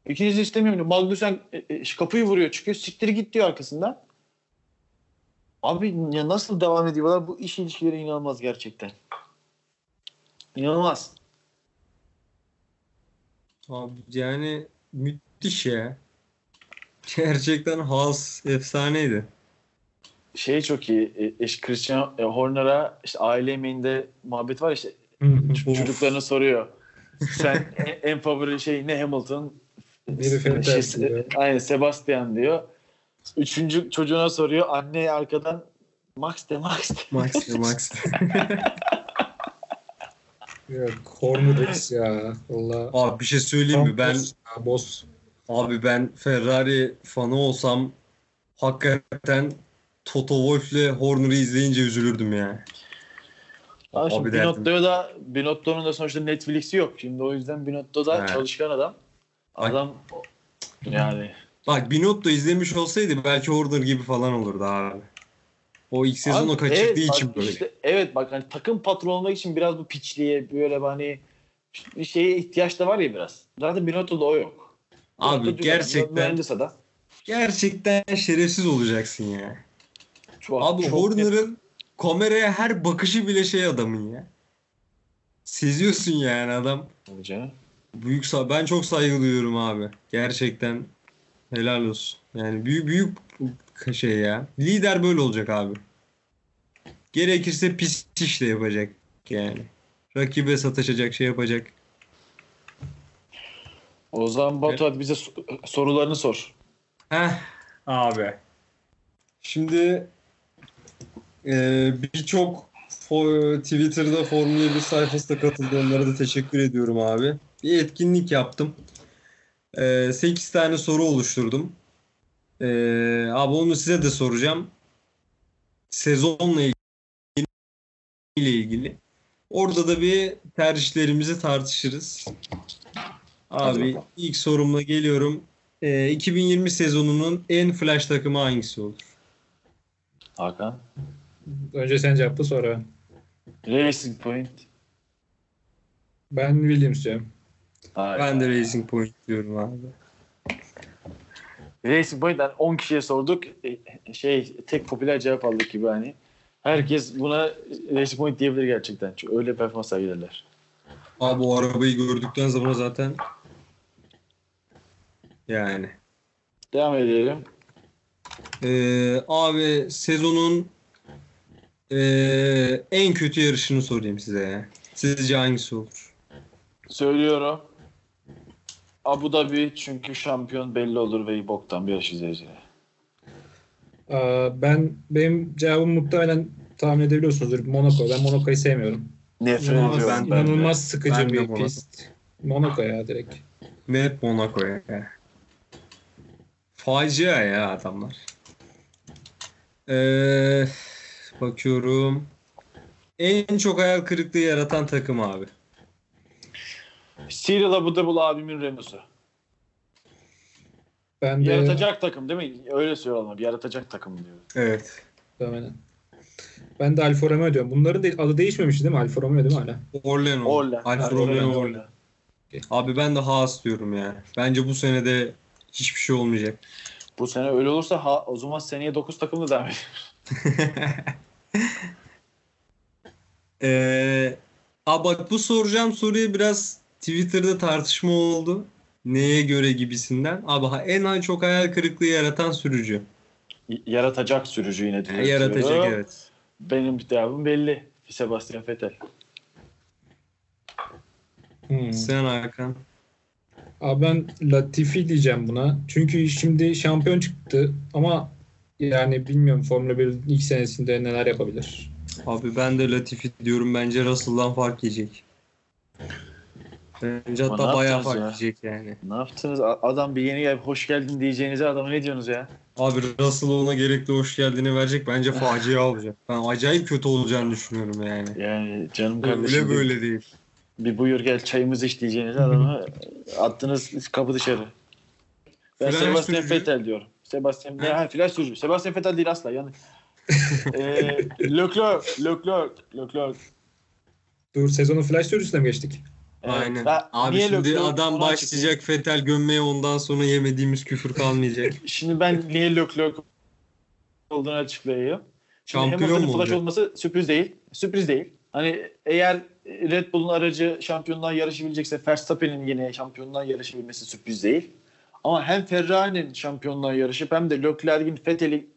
İkiniz de istemiyorum. Magnussen e, e, kapıyı vuruyor çıkıyor siktir git diyor arkasından. Abi ya nasıl devam ediyorlar? Bu iş ilişkileri inanılmaz gerçekten. İnanılmaz.
Abi yani müthiş ya. Gerçekten Haas efsaneydi.
şey çok iyi. E, eş Christian e, Horner'a işte aile yemeğinde muhabbet var işte çocuklarına soruyor. Sen en, en favori şey ne Hamilton?
Biri
Şey, aynen Sebastian diyor. Üçüncü çocuğuna soruyor. Anne arkadan Max de Max de.
Max ya Max.
Ya, Corner X ya. Valla.
Abi bir şey söyleyeyim mi? Ben
boss ya, boss.
abi ben Ferrari fanı olsam hakikaten Toto Wolff'le Horner'ı izleyince üzülürdüm ya.
Abi,
Abi.
Binotto'ya da Binotto'nun da sonuçta Netflix'i yok. Şimdi o yüzden Binotto da
He.
çalışkan adam.
Bak.
Adam yani
Bak Binotto izlemiş olsaydı belki Horner gibi falan olurdu abi. O ilk sezonu
Abi,
kaçırdığı
evet,
için böyle.
işte, evet bak hani takım patronu olmak için biraz bu piçliğe böyle hani bir şeye ihtiyaç da var ya biraz. Zaten Binotto'da o yok.
Abi
Binotto
gerçekten
adam.
gerçekten şerefsiz olacaksın ya.
Çok,
Abi Horner'ın kameraya her bakışı bile şey adamın ya. Seziyorsun yani adam.
net canım.
Büyük ben çok saygı duyuyorum abi. Gerçekten helal olsun. Yani büyük büyük şey ya. Lider böyle olacak abi. Gerekirse pis iş de yapacak yani. Rakibe sataşacak şey yapacak.
O zaman Batu hadi bize so- sorularını sor.
Heh abi. Şimdi e, birçok Twitter'da Formula 1 sayfasına katıldı. Onlara da teşekkür ediyorum abi. Bir etkinlik yaptım. E, 8 tane soru oluşturdum. E, abi onu size de soracağım. Sezonla ilgili ile ilgili. Orada da bir tercihlerimizi tartışırız. Abi ilk sorumla geliyorum. Ee, 2020 sezonunun en flash takımı hangisi olur?
Hakan.
Önce sen cevapla sonra.
Racing Point.
Ben Williams diyorum.
Hayır.
Ben de Racing Point diyorum abi.
Racing Point yani 10 kişiye sorduk. E, Şey tek popüler cevap aldık gibi hani. Herkes buna Racing Point diyebilir gerçekten. Çünkü öyle performans sergilerler.
Abi o arabayı gördükten sonra zaten yani.
Devam edelim.
Ee, abi sezonun ee, en kötü yarışını sorayım size. Sizce hangisi olur?
Söylüyorum. Abu Dhabi çünkü şampiyon belli olur ve boktan bir yarış izleyicileri.
Aa, ben benim cevabım muhtemelen tahmin edebiliyorsunuzdur. Monaco. Ben Monaco'yu sevmiyorum.
Nefret
İnanılmaz,
ediyorum
ben-
ben.
İnanılmaz sıkıcı
Ben
bir
Monaco.
pist. Monaco ya direkt.
Net Monaco'ya. Facia ya adamlar. Ee, bakıyorum. En çok hayal kırıklığı yaratan takım abi.
Cyril Abu Dhabi abimin Renault'su.
Ben de
Yaratacak takım değil mi? Öyle söylüyorlar. Yaratacak takım diyor.
Evet.
Muhtemelen. Ben de Alfa Romeo diyorum. Bunların de, adı değişmemiş değil mi? Alfa Romeo değil mi hala?
Orlen o.
Orlen.
Alfa Romeo
Orlen,
Orlen. Abi ben de Haas diyorum ya. Bence bu sene de hiçbir şey olmayacak.
Bu sene öyle olursa ha, o zaman seneye 9 takımla devam.
Ee, abi bak bu soracağım soruya biraz Twitter'da tartışma oldu. Neye göre gibisinden. Abi ha- en çok hayal kırıklığı yaratan sürücü.
Y- Yaratacak sürücü yine diyor.
Yaratacak evet.
Benim cevabım belli. Sebastian Vettel.
Hmm.
Sen Hakan.
Abi ben Latifi diyeceğim buna. Çünkü şimdi şampiyon çıktı ama yani bilmiyorum Formula 1'in ilk senesinde neler yapabilir.
Abi ben de Latifi diyorum. Bence Russell'dan fark yiyecek. Bence
Ama
hatta
ne
bayağı
yaptınız
fark
ya?
yani.
Ne yaptınız? A- Adam bir yeni gelip hoş geldin diyeceğinize adama ne diyorsunuz ya?
Abi Russell ona gerekli hoş geldini verecek. Bence facia olacak. Ben acayip kötü olacağını düşünüyorum yani.
Yani canım kardeşim
Öyle
bir-
böyle değil.
bir buyur gel çayımızı iç diyeceğinize adamı attınız kapı dışarı. Ben
Flash
Sebastian
sürücü.
Vettel diyorum. Sebastian ne ha flash sürücü. Sebastian Vettel değil asla yani. Eee Leclerc, Leclerc, Leclerc.
Dur sezonun flash sürücüsüne mi geçtik?
Aynen.
Ha,
Abi şimdi adam başlayacak Fetel gömmeye ondan sonra yemediğimiz küfür kalmayacak.
Şimdi ben niye Leclerc olduğunu açıklayayım. Şimdi
Şampiyon mu
flash
olacak?
olması sürpriz değil. Sürpriz değil. Hani eğer Red Bull'un aracı şampiyonluğa yarışabilecekse Verstappen'in yine şampiyonluğa yarışabilmesi sürpriz değil. Ama hem Ferrari'nin şampiyonluğa yarışıp hem de Leclerc'in Vettel'i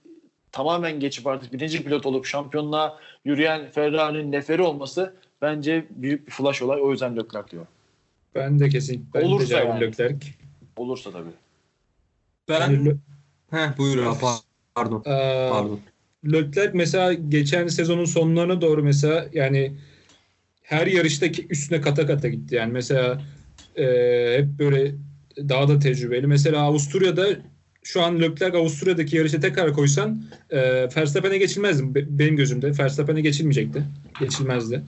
tamamen geçip artık birinci pilot olup şampiyonluğa yürüyen Ferrari'nin neferi olması bence büyük bir flash olay. O yüzden Leclerc diyor.
Ben de kesin. Ben
Olursa
de
yani.
Leclerc.
Olursa tabii.
Ben
Yani
Heh buyur abi pardon.
Aa,
Pardon.
Leclerc mesela geçen sezonun sonlarına doğru mesela yani her yarıştaki üstüne kata kata gitti. Yani mesela e, hep böyle daha da tecrübeli. Mesela Avusturya'da şu an Leclerc Avusturya'daki yarışa tekrar koysan e, Verstappen'e geçilmezdi. Be- benim gözümde. Verstappen'e geçilmeyecekti. Geçilmezdi.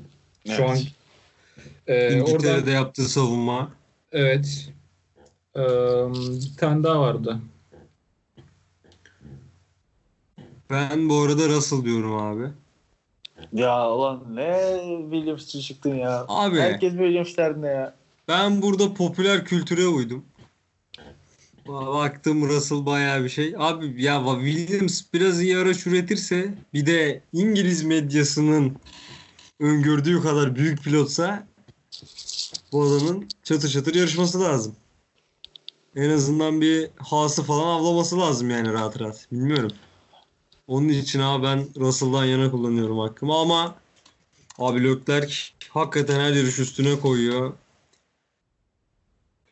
Şu
Evet.
an e, oradan
İngiltere'de yaptığı savunma.
evet e, bir tane daha vardı.
Ben bu arada Russell diyorum abi.
Ya ulan ne Williams'çı çıktın ya.
Abi
Herkes Williams derdinde ya.
ben burada popüler kültüre uydum. Baktım Russell bayağı bir şey. Abi ya Williams biraz iyi araç üretirse bir de İngiliz medyasının öngördüğü kadar büyük pilotsa bu adamın çatır çatır yarışması lazım. En azından bir hası falan avlaması lazım yani rahat rahat. Bilmiyorum. Onun için abi ben Russell'dan yana kullanıyorum hakkımı ama abi Leclerc hakikaten her yarış üstüne koyuyor.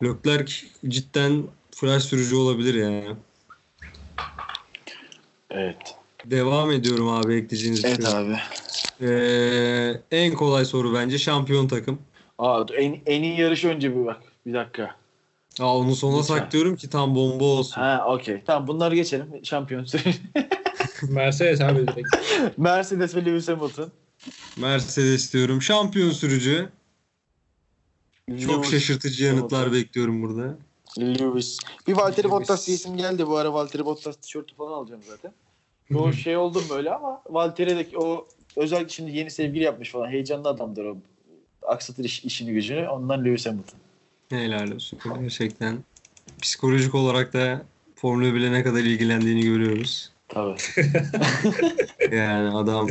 Leclerc cidden flash sürücü olabilir yani.
Evet.
Devam ediyorum abi ekleyeceğiniz
Evet
şey.
abi.
Ee, en kolay soru bence şampiyon takım.
Aa, en, en iyi yarışı önce bir bak. Bir dakika.
Aa, onu sona
Lütfen.
saklıyorum ki tam bomba olsun.
Ha okey. Tamam bunları geçelim. Şampiyon.
Mercedes abi direkt.
Mercedes ve Lewis Hamilton.
Mercedes diyorum. Şampiyon sürücü. Çok şaşırtıcı yanıtlar
Hamilton.
bekliyorum burada.
Lewis. Bir Valtteri. Bottas isim geldi. Bu ara Valtteri Bottas tişörtü falan alacağım zaten. O şey oldum böyle ama Valtteri'deki o özellikle şimdi yeni sevgili yapmış falan. Heyecanlı adamdır o. Aksatır iş- işini gücünü. Ondan Lewis Hamilton.
Helal olsun. Gerçekten. Psikolojik olarak da Formula 1'le ne kadar ilgilendiğini görüyoruz.
Tabii.
Yani adam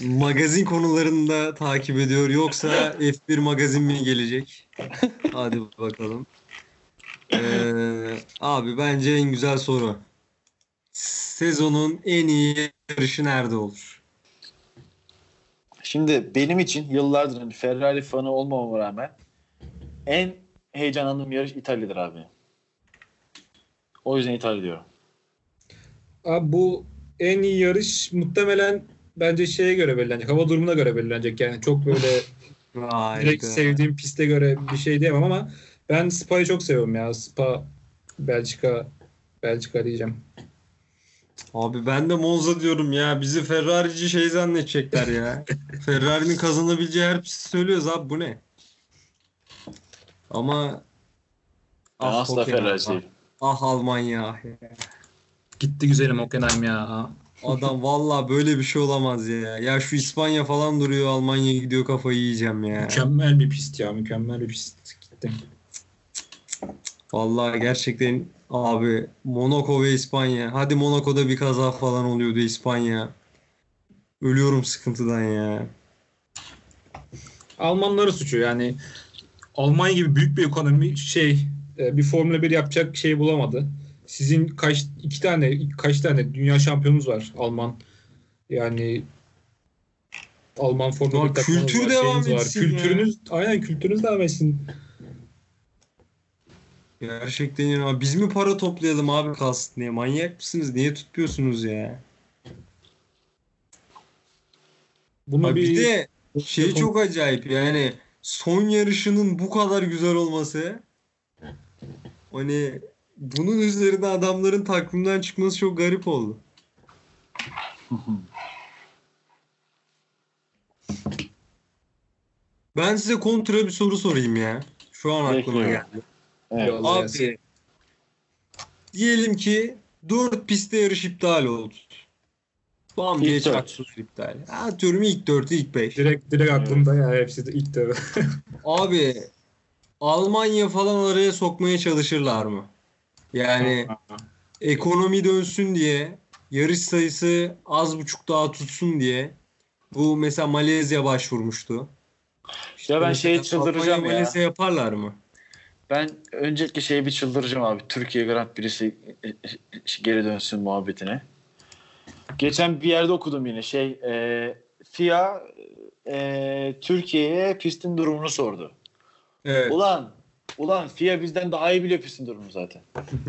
magazin konularında takip ediyor. Yoksa F1 magazin mi gelecek? Hadi bakalım. Ee, abi bence en güzel soru. Sezonun en iyi yarışı nerede olur?
Şimdi benim için yıllardır hani Ferrari fanı olmamama rağmen en heyecanlandığım yarış İtalya'dır abi. O yüzden İtalya diyorum.
Abi bu en iyi yarış muhtemelen bence şeye göre belirlenecek. Hava durumuna göre belirlenecek. Yani çok böyle direkt sevdiğim piste göre bir şey diyemem ama ben Spa'yı çok seviyorum ya. Spa Belçika Belçika diyeceğim.
Abi ben de Monza diyorum ya. Bizi Ferrari'ci şey zannedecekler ya. Ferrari'nin kazanabileceği her pisti söylüyoruz abi bu ne? Ama Ah,
asla Ferrari
ah. ah Almanya ya.
Gitti güzelim Hockenheim ya.
Adam valla böyle bir şey olamaz ya. Ya şu İspanya falan duruyor Almanya gidiyor kafayı yiyeceğim ya.
Mükemmel bir pist ya. Mükemmel bir pist. Gitti.
Vallahi gerçekten abi Monaco ve İspanya. Hadi Monaco'da bir kaza falan oluyordu İspanya. Ölüyorum sıkıntıdan ya.
Almanların suçu yani Almanya gibi büyük bir ekonomi şey e, bir Formula 1 yapacak şey bulamadı. Sizin kaç iki tane kaç tane dünya şampiyonunuz var Alman. Yani Alman Formula
Ya
1 takımınız
kültür
var,
devam
var.
etsin ya.
Kültürünüz aynen kültürünüz devam etsin.
Gerçekten ya. Biz mi para toplayalım abi kalsın diye? Manyak mısınız? Niye tutmuyorsunuz ya?
Bunu
Abi
bir,
bir de şey çok acayip yani son yarışının bu kadar güzel olması hani bunun üzerine adamların takvimden çıkması çok garip oldu. Ben size kontra bir soru sorayım ya. Şu an aklıma geldi.
Evet.
Yolla gelsin.
Abi diyelim ki 4 pistte yarış iptal oldu. Bam diye
dört.
çaktı iptal. Atıyorum ilk 4'ü ilk 5.
direkt direkt aklımda ya hepsi de ilk de.
Abi Almanya falan araya sokmaya çalışırlar mı? Yani ekonomi dönsün diye yarış sayısı az buçuk daha tutsun diye bu mesela Malezya başvurmuştu.
Ya ben şeyi çıldıracağım
Almanya,
ya.
Malezya yaparlar mı?
Ben öncelikle şeyi bir çıldıracağım abi. Türkiye Grand Prix'si e, e, geri dönsün muhabbetine. Geçen bir yerde okudum yine şey e, FIA e, Türkiye'ye pistin durumunu sordu.
Evet.
Ulan ulan FIA bizden daha iyi biliyor pistin durumunu zaten.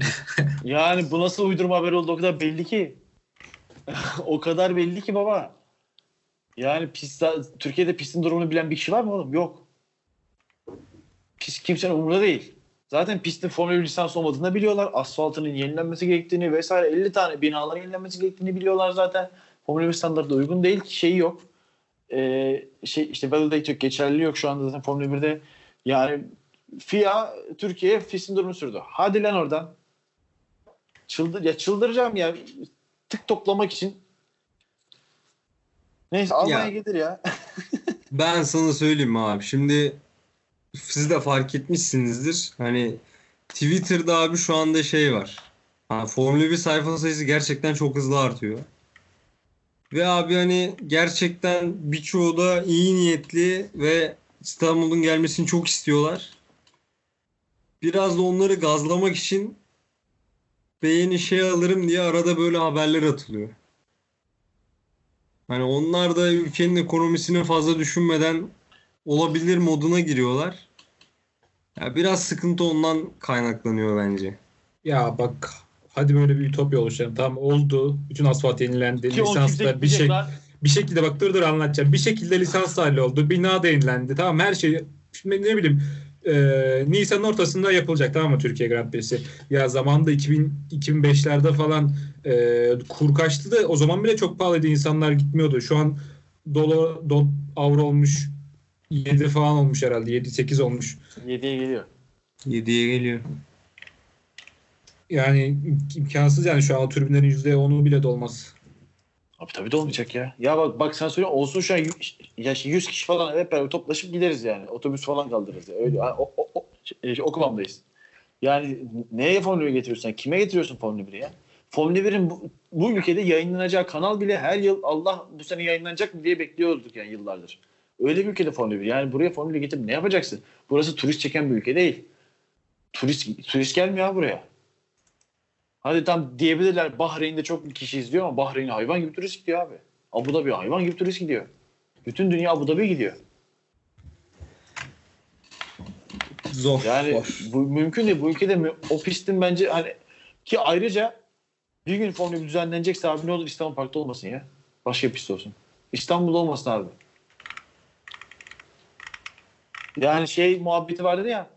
yani bu nasıl uydurma haber oldu o kadar belli ki. o kadar belli ki baba. Yani pist, Türkiye'de pistin durumunu bilen bir kişi var mı oğlum? Yok. Kimsenin umurunda değil. Zaten pistin Formula 1 lisansı olmadığını da biliyorlar. Asfaltının yenilenmesi gerektiğini vesaire 50 tane binaların yenilenmesi gerektiğini biliyorlar zaten. Formula 1 standartına uygun değil şeyi yok. Ee, şey işte validate yok, geçerliliği yok şu anda zaten Formula 1'de. Yani FIA Türkiye'ye pistin durumunu sürdü. Hadi lan oradan. Çıldır, ya çıldıracağım ya. Tık toplamak için. Neyse Almanya
Ya.
gelir ya.
Ben sana söyleyeyim abi. Şimdi siz de fark etmişsinizdir. Hani Twitter'da abi şu anda şey var. Ha, Formula 1 sayfa sayısı gerçekten çok hızlı artıyor. Ve abi hani gerçekten birçoğu da iyi niyetli ve İstanbul'un gelmesini çok istiyorlar. Biraz da onları gazlamak için beğeni şey alırım diye arada böyle haberler atılıyor. Hani onlar da ülkenin ekonomisini fazla düşünmeden olabilir moduna giriyorlar. Ya biraz sıkıntı ondan kaynaklanıyor bence.
Ya bak hadi böyle bir ütopya oluşturalım. Tamam oldu. Bütün asfalt yenilendi.
Ki
Lisanslar bir şey bir şekilde bak dur dur anlatacağım. Bir şekilde lisans halloldu. Bina da yenilendi. Tamam her şey şimdi ne bileyim e, Nisan'ın ortasında yapılacak tamam mı Türkiye Grand Prix'si? Ya zamanında 2000 2005'lerde falan e, kur kaçtı da o zaman bile çok pahalıydı. insanlar gitmiyordu. Şu an dolar do, avro olmuş 7 falan olmuş herhalde. 7-8 olmuş.
7'ye geliyor.
7'ye geliyor.
Yani im- imkansız yani şu an o türbinlerin %10'u bile dolmaz.
Abi tabii de olmayacak ya. Ya bak bak sen söyle olsun şu an ya şey 100 kişi falan hep beraber toplaşıp gideriz yani. Otobüs falan kaldırırız. Ya. Öyle o, o, o, şey, okumamdayız. Yani neye Formula 1 getiriyorsun? Kime getiriyorsun Formula 1'i ya? Formula 1'in bu, bu ülkede yayınlanacağı kanal bile her yıl Allah bu sene yayınlanacak mı diye bekliyorduk yani yıllardır. Öyle bir ülkede Formula 1. Yani buraya Formula 1 getirip ne yapacaksın? Burası turist çeken bir ülke değil. Turist turist gelmiyor buraya. Hadi tam diyebilirler Bahreyn'de çok kişi izliyor ama Bahreyn'e hayvan gibi turist gidiyor abi. Abu Dhabi hayvan gibi turist gidiyor. Bütün dünya Abu Dhabi'ye gidiyor.
Zor.
Yani
zor.
bu mümkün değil. Bu ülkede mü- o pistin bence hani ki ayrıca bir gün Formula 1 düzenlenecekse abi ne olur İstanbul Park'ta olmasın ya. Başka bir pist olsun. İstanbul'da olmasın abi. Yani şey muhabbeti vardı ya.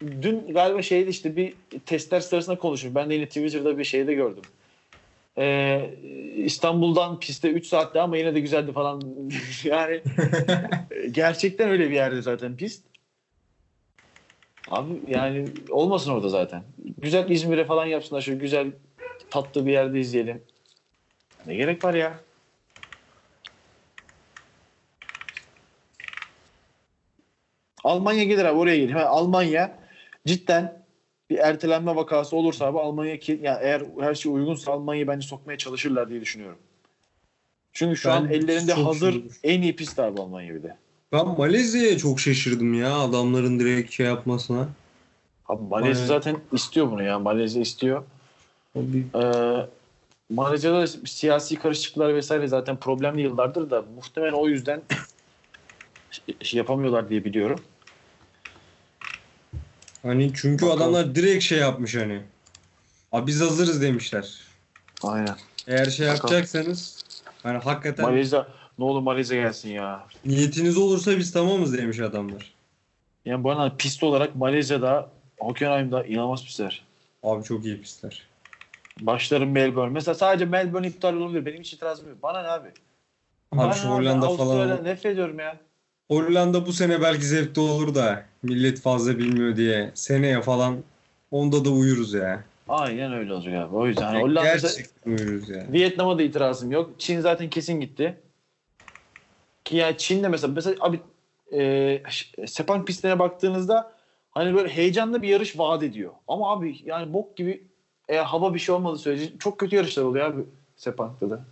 Dün galiba şeyde işte bir testler sırasında konuşmuş. Ben de yine Twitter'da bir şeyde gördüm. Ee, İstanbul'dan piste 3 saatte ama yine de güzeldi falan. yani gerçekten öyle bir yerde zaten pist. Abi yani olmasın orada zaten. Güzel İzmir'e falan yapsınlar. Şöyle güzel tatlı bir yerde izleyelim. Ne gerek var ya? Almanya gelir abi oraya gelir. Ha, Almanya cidden bir ertelenme vakası olursa abi Almanya ki yani eğer her şey uygunsa Almanya'yı bence sokmaya çalışırlar diye düşünüyorum. Çünkü şu an
Ben
ellerinde
çok
hazır
şaşırdım.
en iyi pist abi Almanya bir de.
Ben Malezya'ya çok şaşırdım ya adamların direkt şey yapmasına.
Abi Malezya zaten istiyor bunu ya. Malezya istiyor.
Abi,
Ee, Malezya'da siyasi karışıklıklar vesaire zaten problemli yıllardır da muhtemelen o yüzden şey yapamıyorlar diye biliyorum.
Hani çünkü
Bakalım.
adamlar direkt şey yapmış hani. Abi biz hazırız demişler.
Aynen.
Eğer şey
Bakalım.
yapacaksanız hani hakikaten
Malezya ne olur Malezya gelsin ya.
niyetiniz olursa biz tamamız demiş adamlar.
Yani arada pist olarak Malezya'da Hockenheim'da inanılmaz pistler.
Abi çok iyi pistler.
Başlarım Melbourne. Mesela sadece Melbourne iptal olabilir. Benim hiç itirazım yok. Bana ne abi? Bana
Abi
ne
şu Hollanda
Avustralya
falan.
nefret ediyorum ya.
Hollanda bu sene belki zevkli olur da millet fazla bilmiyor diye seneye falan onda da uyuruz ya.
Aynen öyle olacak abi. O yüzden
Yani
Hollanda
gerçekten uyuruz ya.
Vietnam'a da itirazım yok. Çin zaten kesin gitti. Ki yani Çin'de mesela mesela abi e, sepang pistlerine baktığınızda hani böyle heyecanlı bir yarış vaat ediyor. Ama abi yani bok gibi eğer hava bir şey olmadığı sürece çok kötü yarışlar oluyor abi Sepang'da da.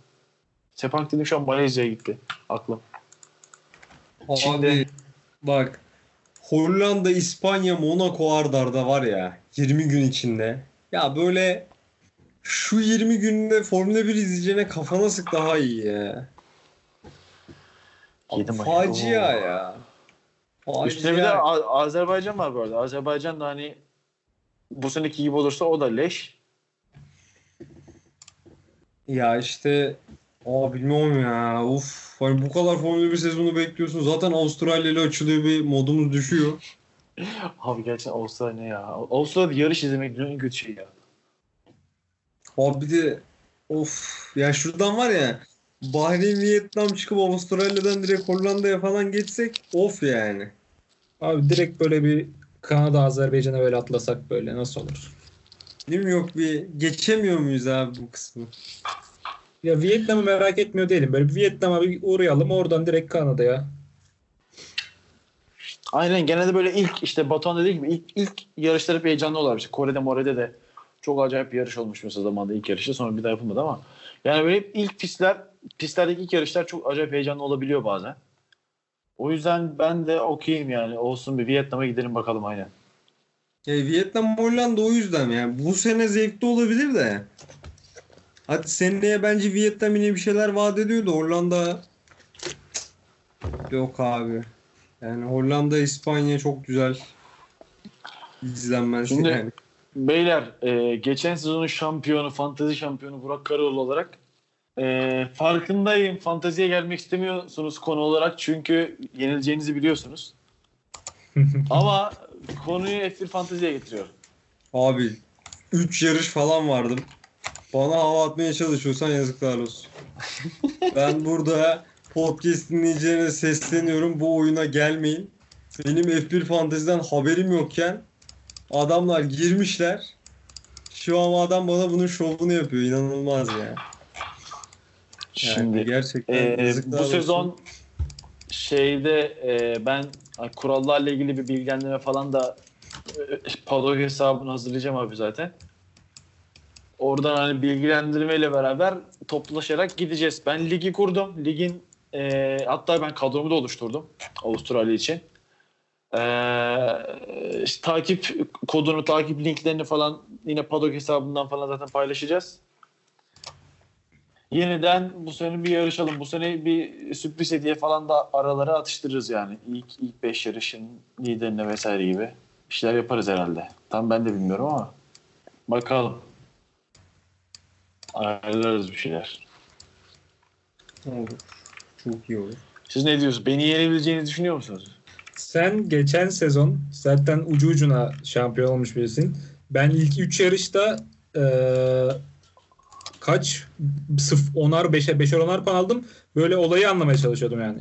Sepang dedim şu an Malezya'ya gitti aklım. Çin'de-
Abi bak Hollanda, İspanya, Monaco ardarda var ya 20 gün içinde. Ya böyle şu 20 günde Formula 1 izleyeceğine kafana sık daha iyi ya. Abi
Yedim
facia
Oo.
ya.
Üstüne bir de
Facia.
A- Azerbaycan var bu arada. Azerbaycan da hani bu seneki gibi olursa o da leş.
Ya işte Aa bilmiyorum ya. Uf. Hani bu kadar Formula 1 sezonu bekliyorsun. Zaten Avustralya ile açılıyor bir modumuz düşüyor.
Abi gerçekten Avustralya ne ya? Avustralya'da yarış izlemek dünyanın en kötü şeyi ya.
Abi bir de of ya şuradan var ya Bahreyn, Vietnam çıkıp Avustralya'dan direkt Hollanda'ya falan geçsek of yani.
Abi direkt böyle bir Kanada, Azerbaycan'a böyle atlasak böyle nasıl olur?
Değil mi yok bir geçemiyor muyuz abi bu kısmı?
Ya Vietnam'ı merak etmiyor değilim. Böyle bir Vietnam'a bir uğrayalım oradan direkt Kanada'ya.
Aynen genelde böyle ilk işte Batuhan dediği gibi ilk, ilk yarışlar hep heyecanlı oluyor. İşte Kore'de More'de de çok acayip bir yarış olmuş mesela zamanda ilk yarışı sonra bir daha yapılmadı ama yani böyle hep ilk pistler pistlerdeki ilk yarışlar çok acayip heyecanlı olabiliyor bazen. O yüzden ben de okeyim yani olsun bir Vietnam'a gidelim bakalım aynen.
E, Vietnam, Hollanda o yüzden yani bu sene zevkli olabilir de. Hadi seneye bence Vietnam yine bir şeyler vaat ediyor da Hollanda yok abi. Yani Hollanda, İspanya çok güzel izlenmez
Şimdi-
yani.
Beyler e, geçen sezonun şampiyonu, fantezi şampiyonu Burak Karaoğlu olarak e, farkındayım. Fanteziye gelmek istemiyorsunuz konu olarak çünkü yenileceğinizi biliyorsunuz. Ama konuyu F1 fanteziye getiriyorum.
Abi 3 yarış falan vardım. Bana hava atmaya çalışıyorsan yazıklar olsun. ben burada podcast dinleyicilerine sesleniyorum. Bu oyuna gelmeyin. Benim F1 Fantasy'den haberim yokken adamlar girmişler. Şu an adam bana bunun şovunu yapıyor. İnanılmaz ya. Yani
Şimdi
gerçekten
e, bu
olsun.
sezon şeyde e, ben kurallarla ilgili bir bilgilendirme falan da e, padok hesabını hazırlayacağım abi zaten. Oradan hani bilgilendirmeyle beraber toplaşarak gideceğiz. Ben ligi kurdum. Ligin e, hatta ben kadromu da oluşturdum Avustralya için. E, işte takip kodunu, takip linklerini falan yine padok hesabından falan zaten paylaşacağız. Yeniden bu sene bir yarışalım. Bu sene bir sürpriz hediye falan da aralara atıştırırız yani. İlk ilk 5 yarışın liderine vesaire gibi. Bir şeyler yaparız herhalde. Tam ben de bilmiyorum ama bakalım. Ayarlarız bir şeyler.
Olur. Çok iyi olur.
Siz ne diyorsunuz? Beni yenebileceğini düşünüyor musunuz?
Sen geçen sezon zaten ucu ucuna şampiyon olmuş birisin. Ben ilk 3 yarışta eee, kaç? Sıf onar 5'e 5'er onar puan aldım. Böyle olayı anlamaya çalışıyordum yani.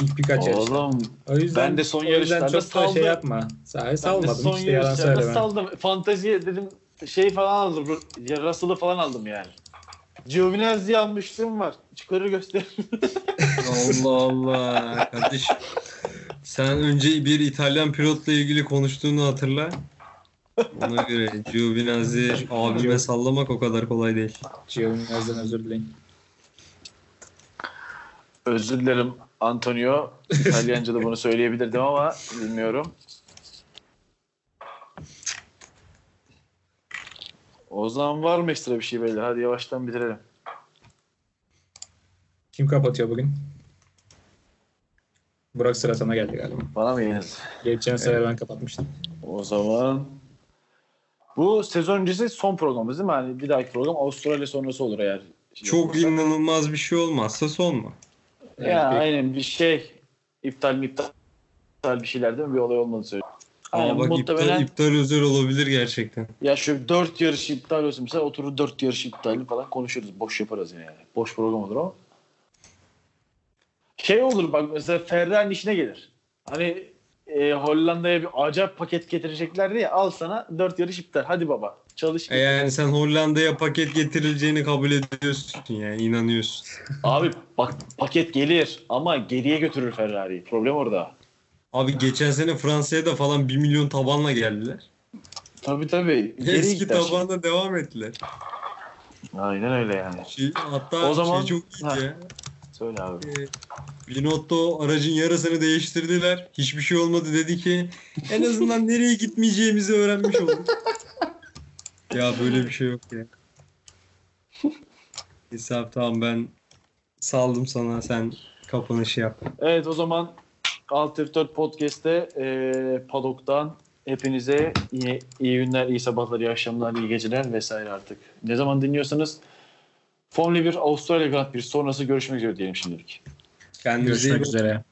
İlk birkaç yarışta.
Oğlum
O yüzden,
ben de son yarışlarda
çok da
saldım.
şey yapma. Sahi
ben de
salmadım.
son
de yalan söyleme.
saldım. Fanteziye dedim şey falan aldım. Russell'ı falan aldım yani. Giovinazzi almışlığım var. Çıkarır göster.
Allah Allah. Kardeş sen önce bir İtalyan pilotla ilgili konuştuğunu hatırla. Ona göre Giovinazzi abime sallamak o kadar kolay değil.
Giovinazzi'den özür dileyin.
Özür dilerim Antonio. İtalyanca da bunu söyleyebilirdim ama bilmiyorum. O zaman var mı ekstra bir şey beyler? Hadi yavaştan bitirelim.
Kim kapatıyor bugün? Burak sıra sana geldi galiba.
Bana mı yeniniz?
Geçen sefer ben kapatmıştım.
O zaman bu sezon öncesi son programımız değil mi? Hani bir dahaki program Avustralya sonrası olur eğer. şey
Çok
yapılırsa.
inanılmaz bir şey olmazsa son mu?
Ya
Evet,
aynen bir şey iptal mi iptal iptal bir şeyler değil mi? Bir olay olmadı söylüyor. Aynen
bak
muhtemelen
iptal, iptal özel olabilir gerçekten.
ya şu dört yarış iptal olsun mesela oturur dört yarış iptal falan konuşuruz. Boş yaparız yani. Boş program olur ama. Şey olur bak mesela Ferrari'nin işine gelir. Hani e, Hollanda'ya bir acayip paket getireceklerdi ya al sana dört yarış iptal. Hadi baba çalış.
E yani sen Hollanda'ya paket getirileceğini kabul ediyorsun yani inanıyorsun.
Abi bak paket gelir ama geriye götürür Ferrari. Problem orada.
Abi geçen sene Fransa'ya da falan 1 milyon tabanla geldiler.
Tabii tabii. Geriye
Eski
gider.
tabanla devam ettiler.
Aynen öyle yani.
Şey, hatta
O zaman-
şey çok iyi
Ha.
ya.
Söyle abi.
Ee, Binotto aracın yarısını değiştirdiler. Hiçbir şey olmadı dedi ki en azından nereye gitmeyeceğimizi öğrenmiş olduk. ya böyle bir şey yok ya. Hesap tamam ben saldım sana sen kapanışı yap.
Evet o zaman Alt F4 Podcast'te e, Padok'tan hepinize iyi, iyi günler, iyi sabahlar, iyi akşamlar, iyi geceler vesaire artık. Ne zaman dinliyorsanız Formula 1 Avustralya Grand Prix sonrası görüşmek üzere diyelim şimdilik.
Kendinize iyi
Görüşmek
bakın.
üzere.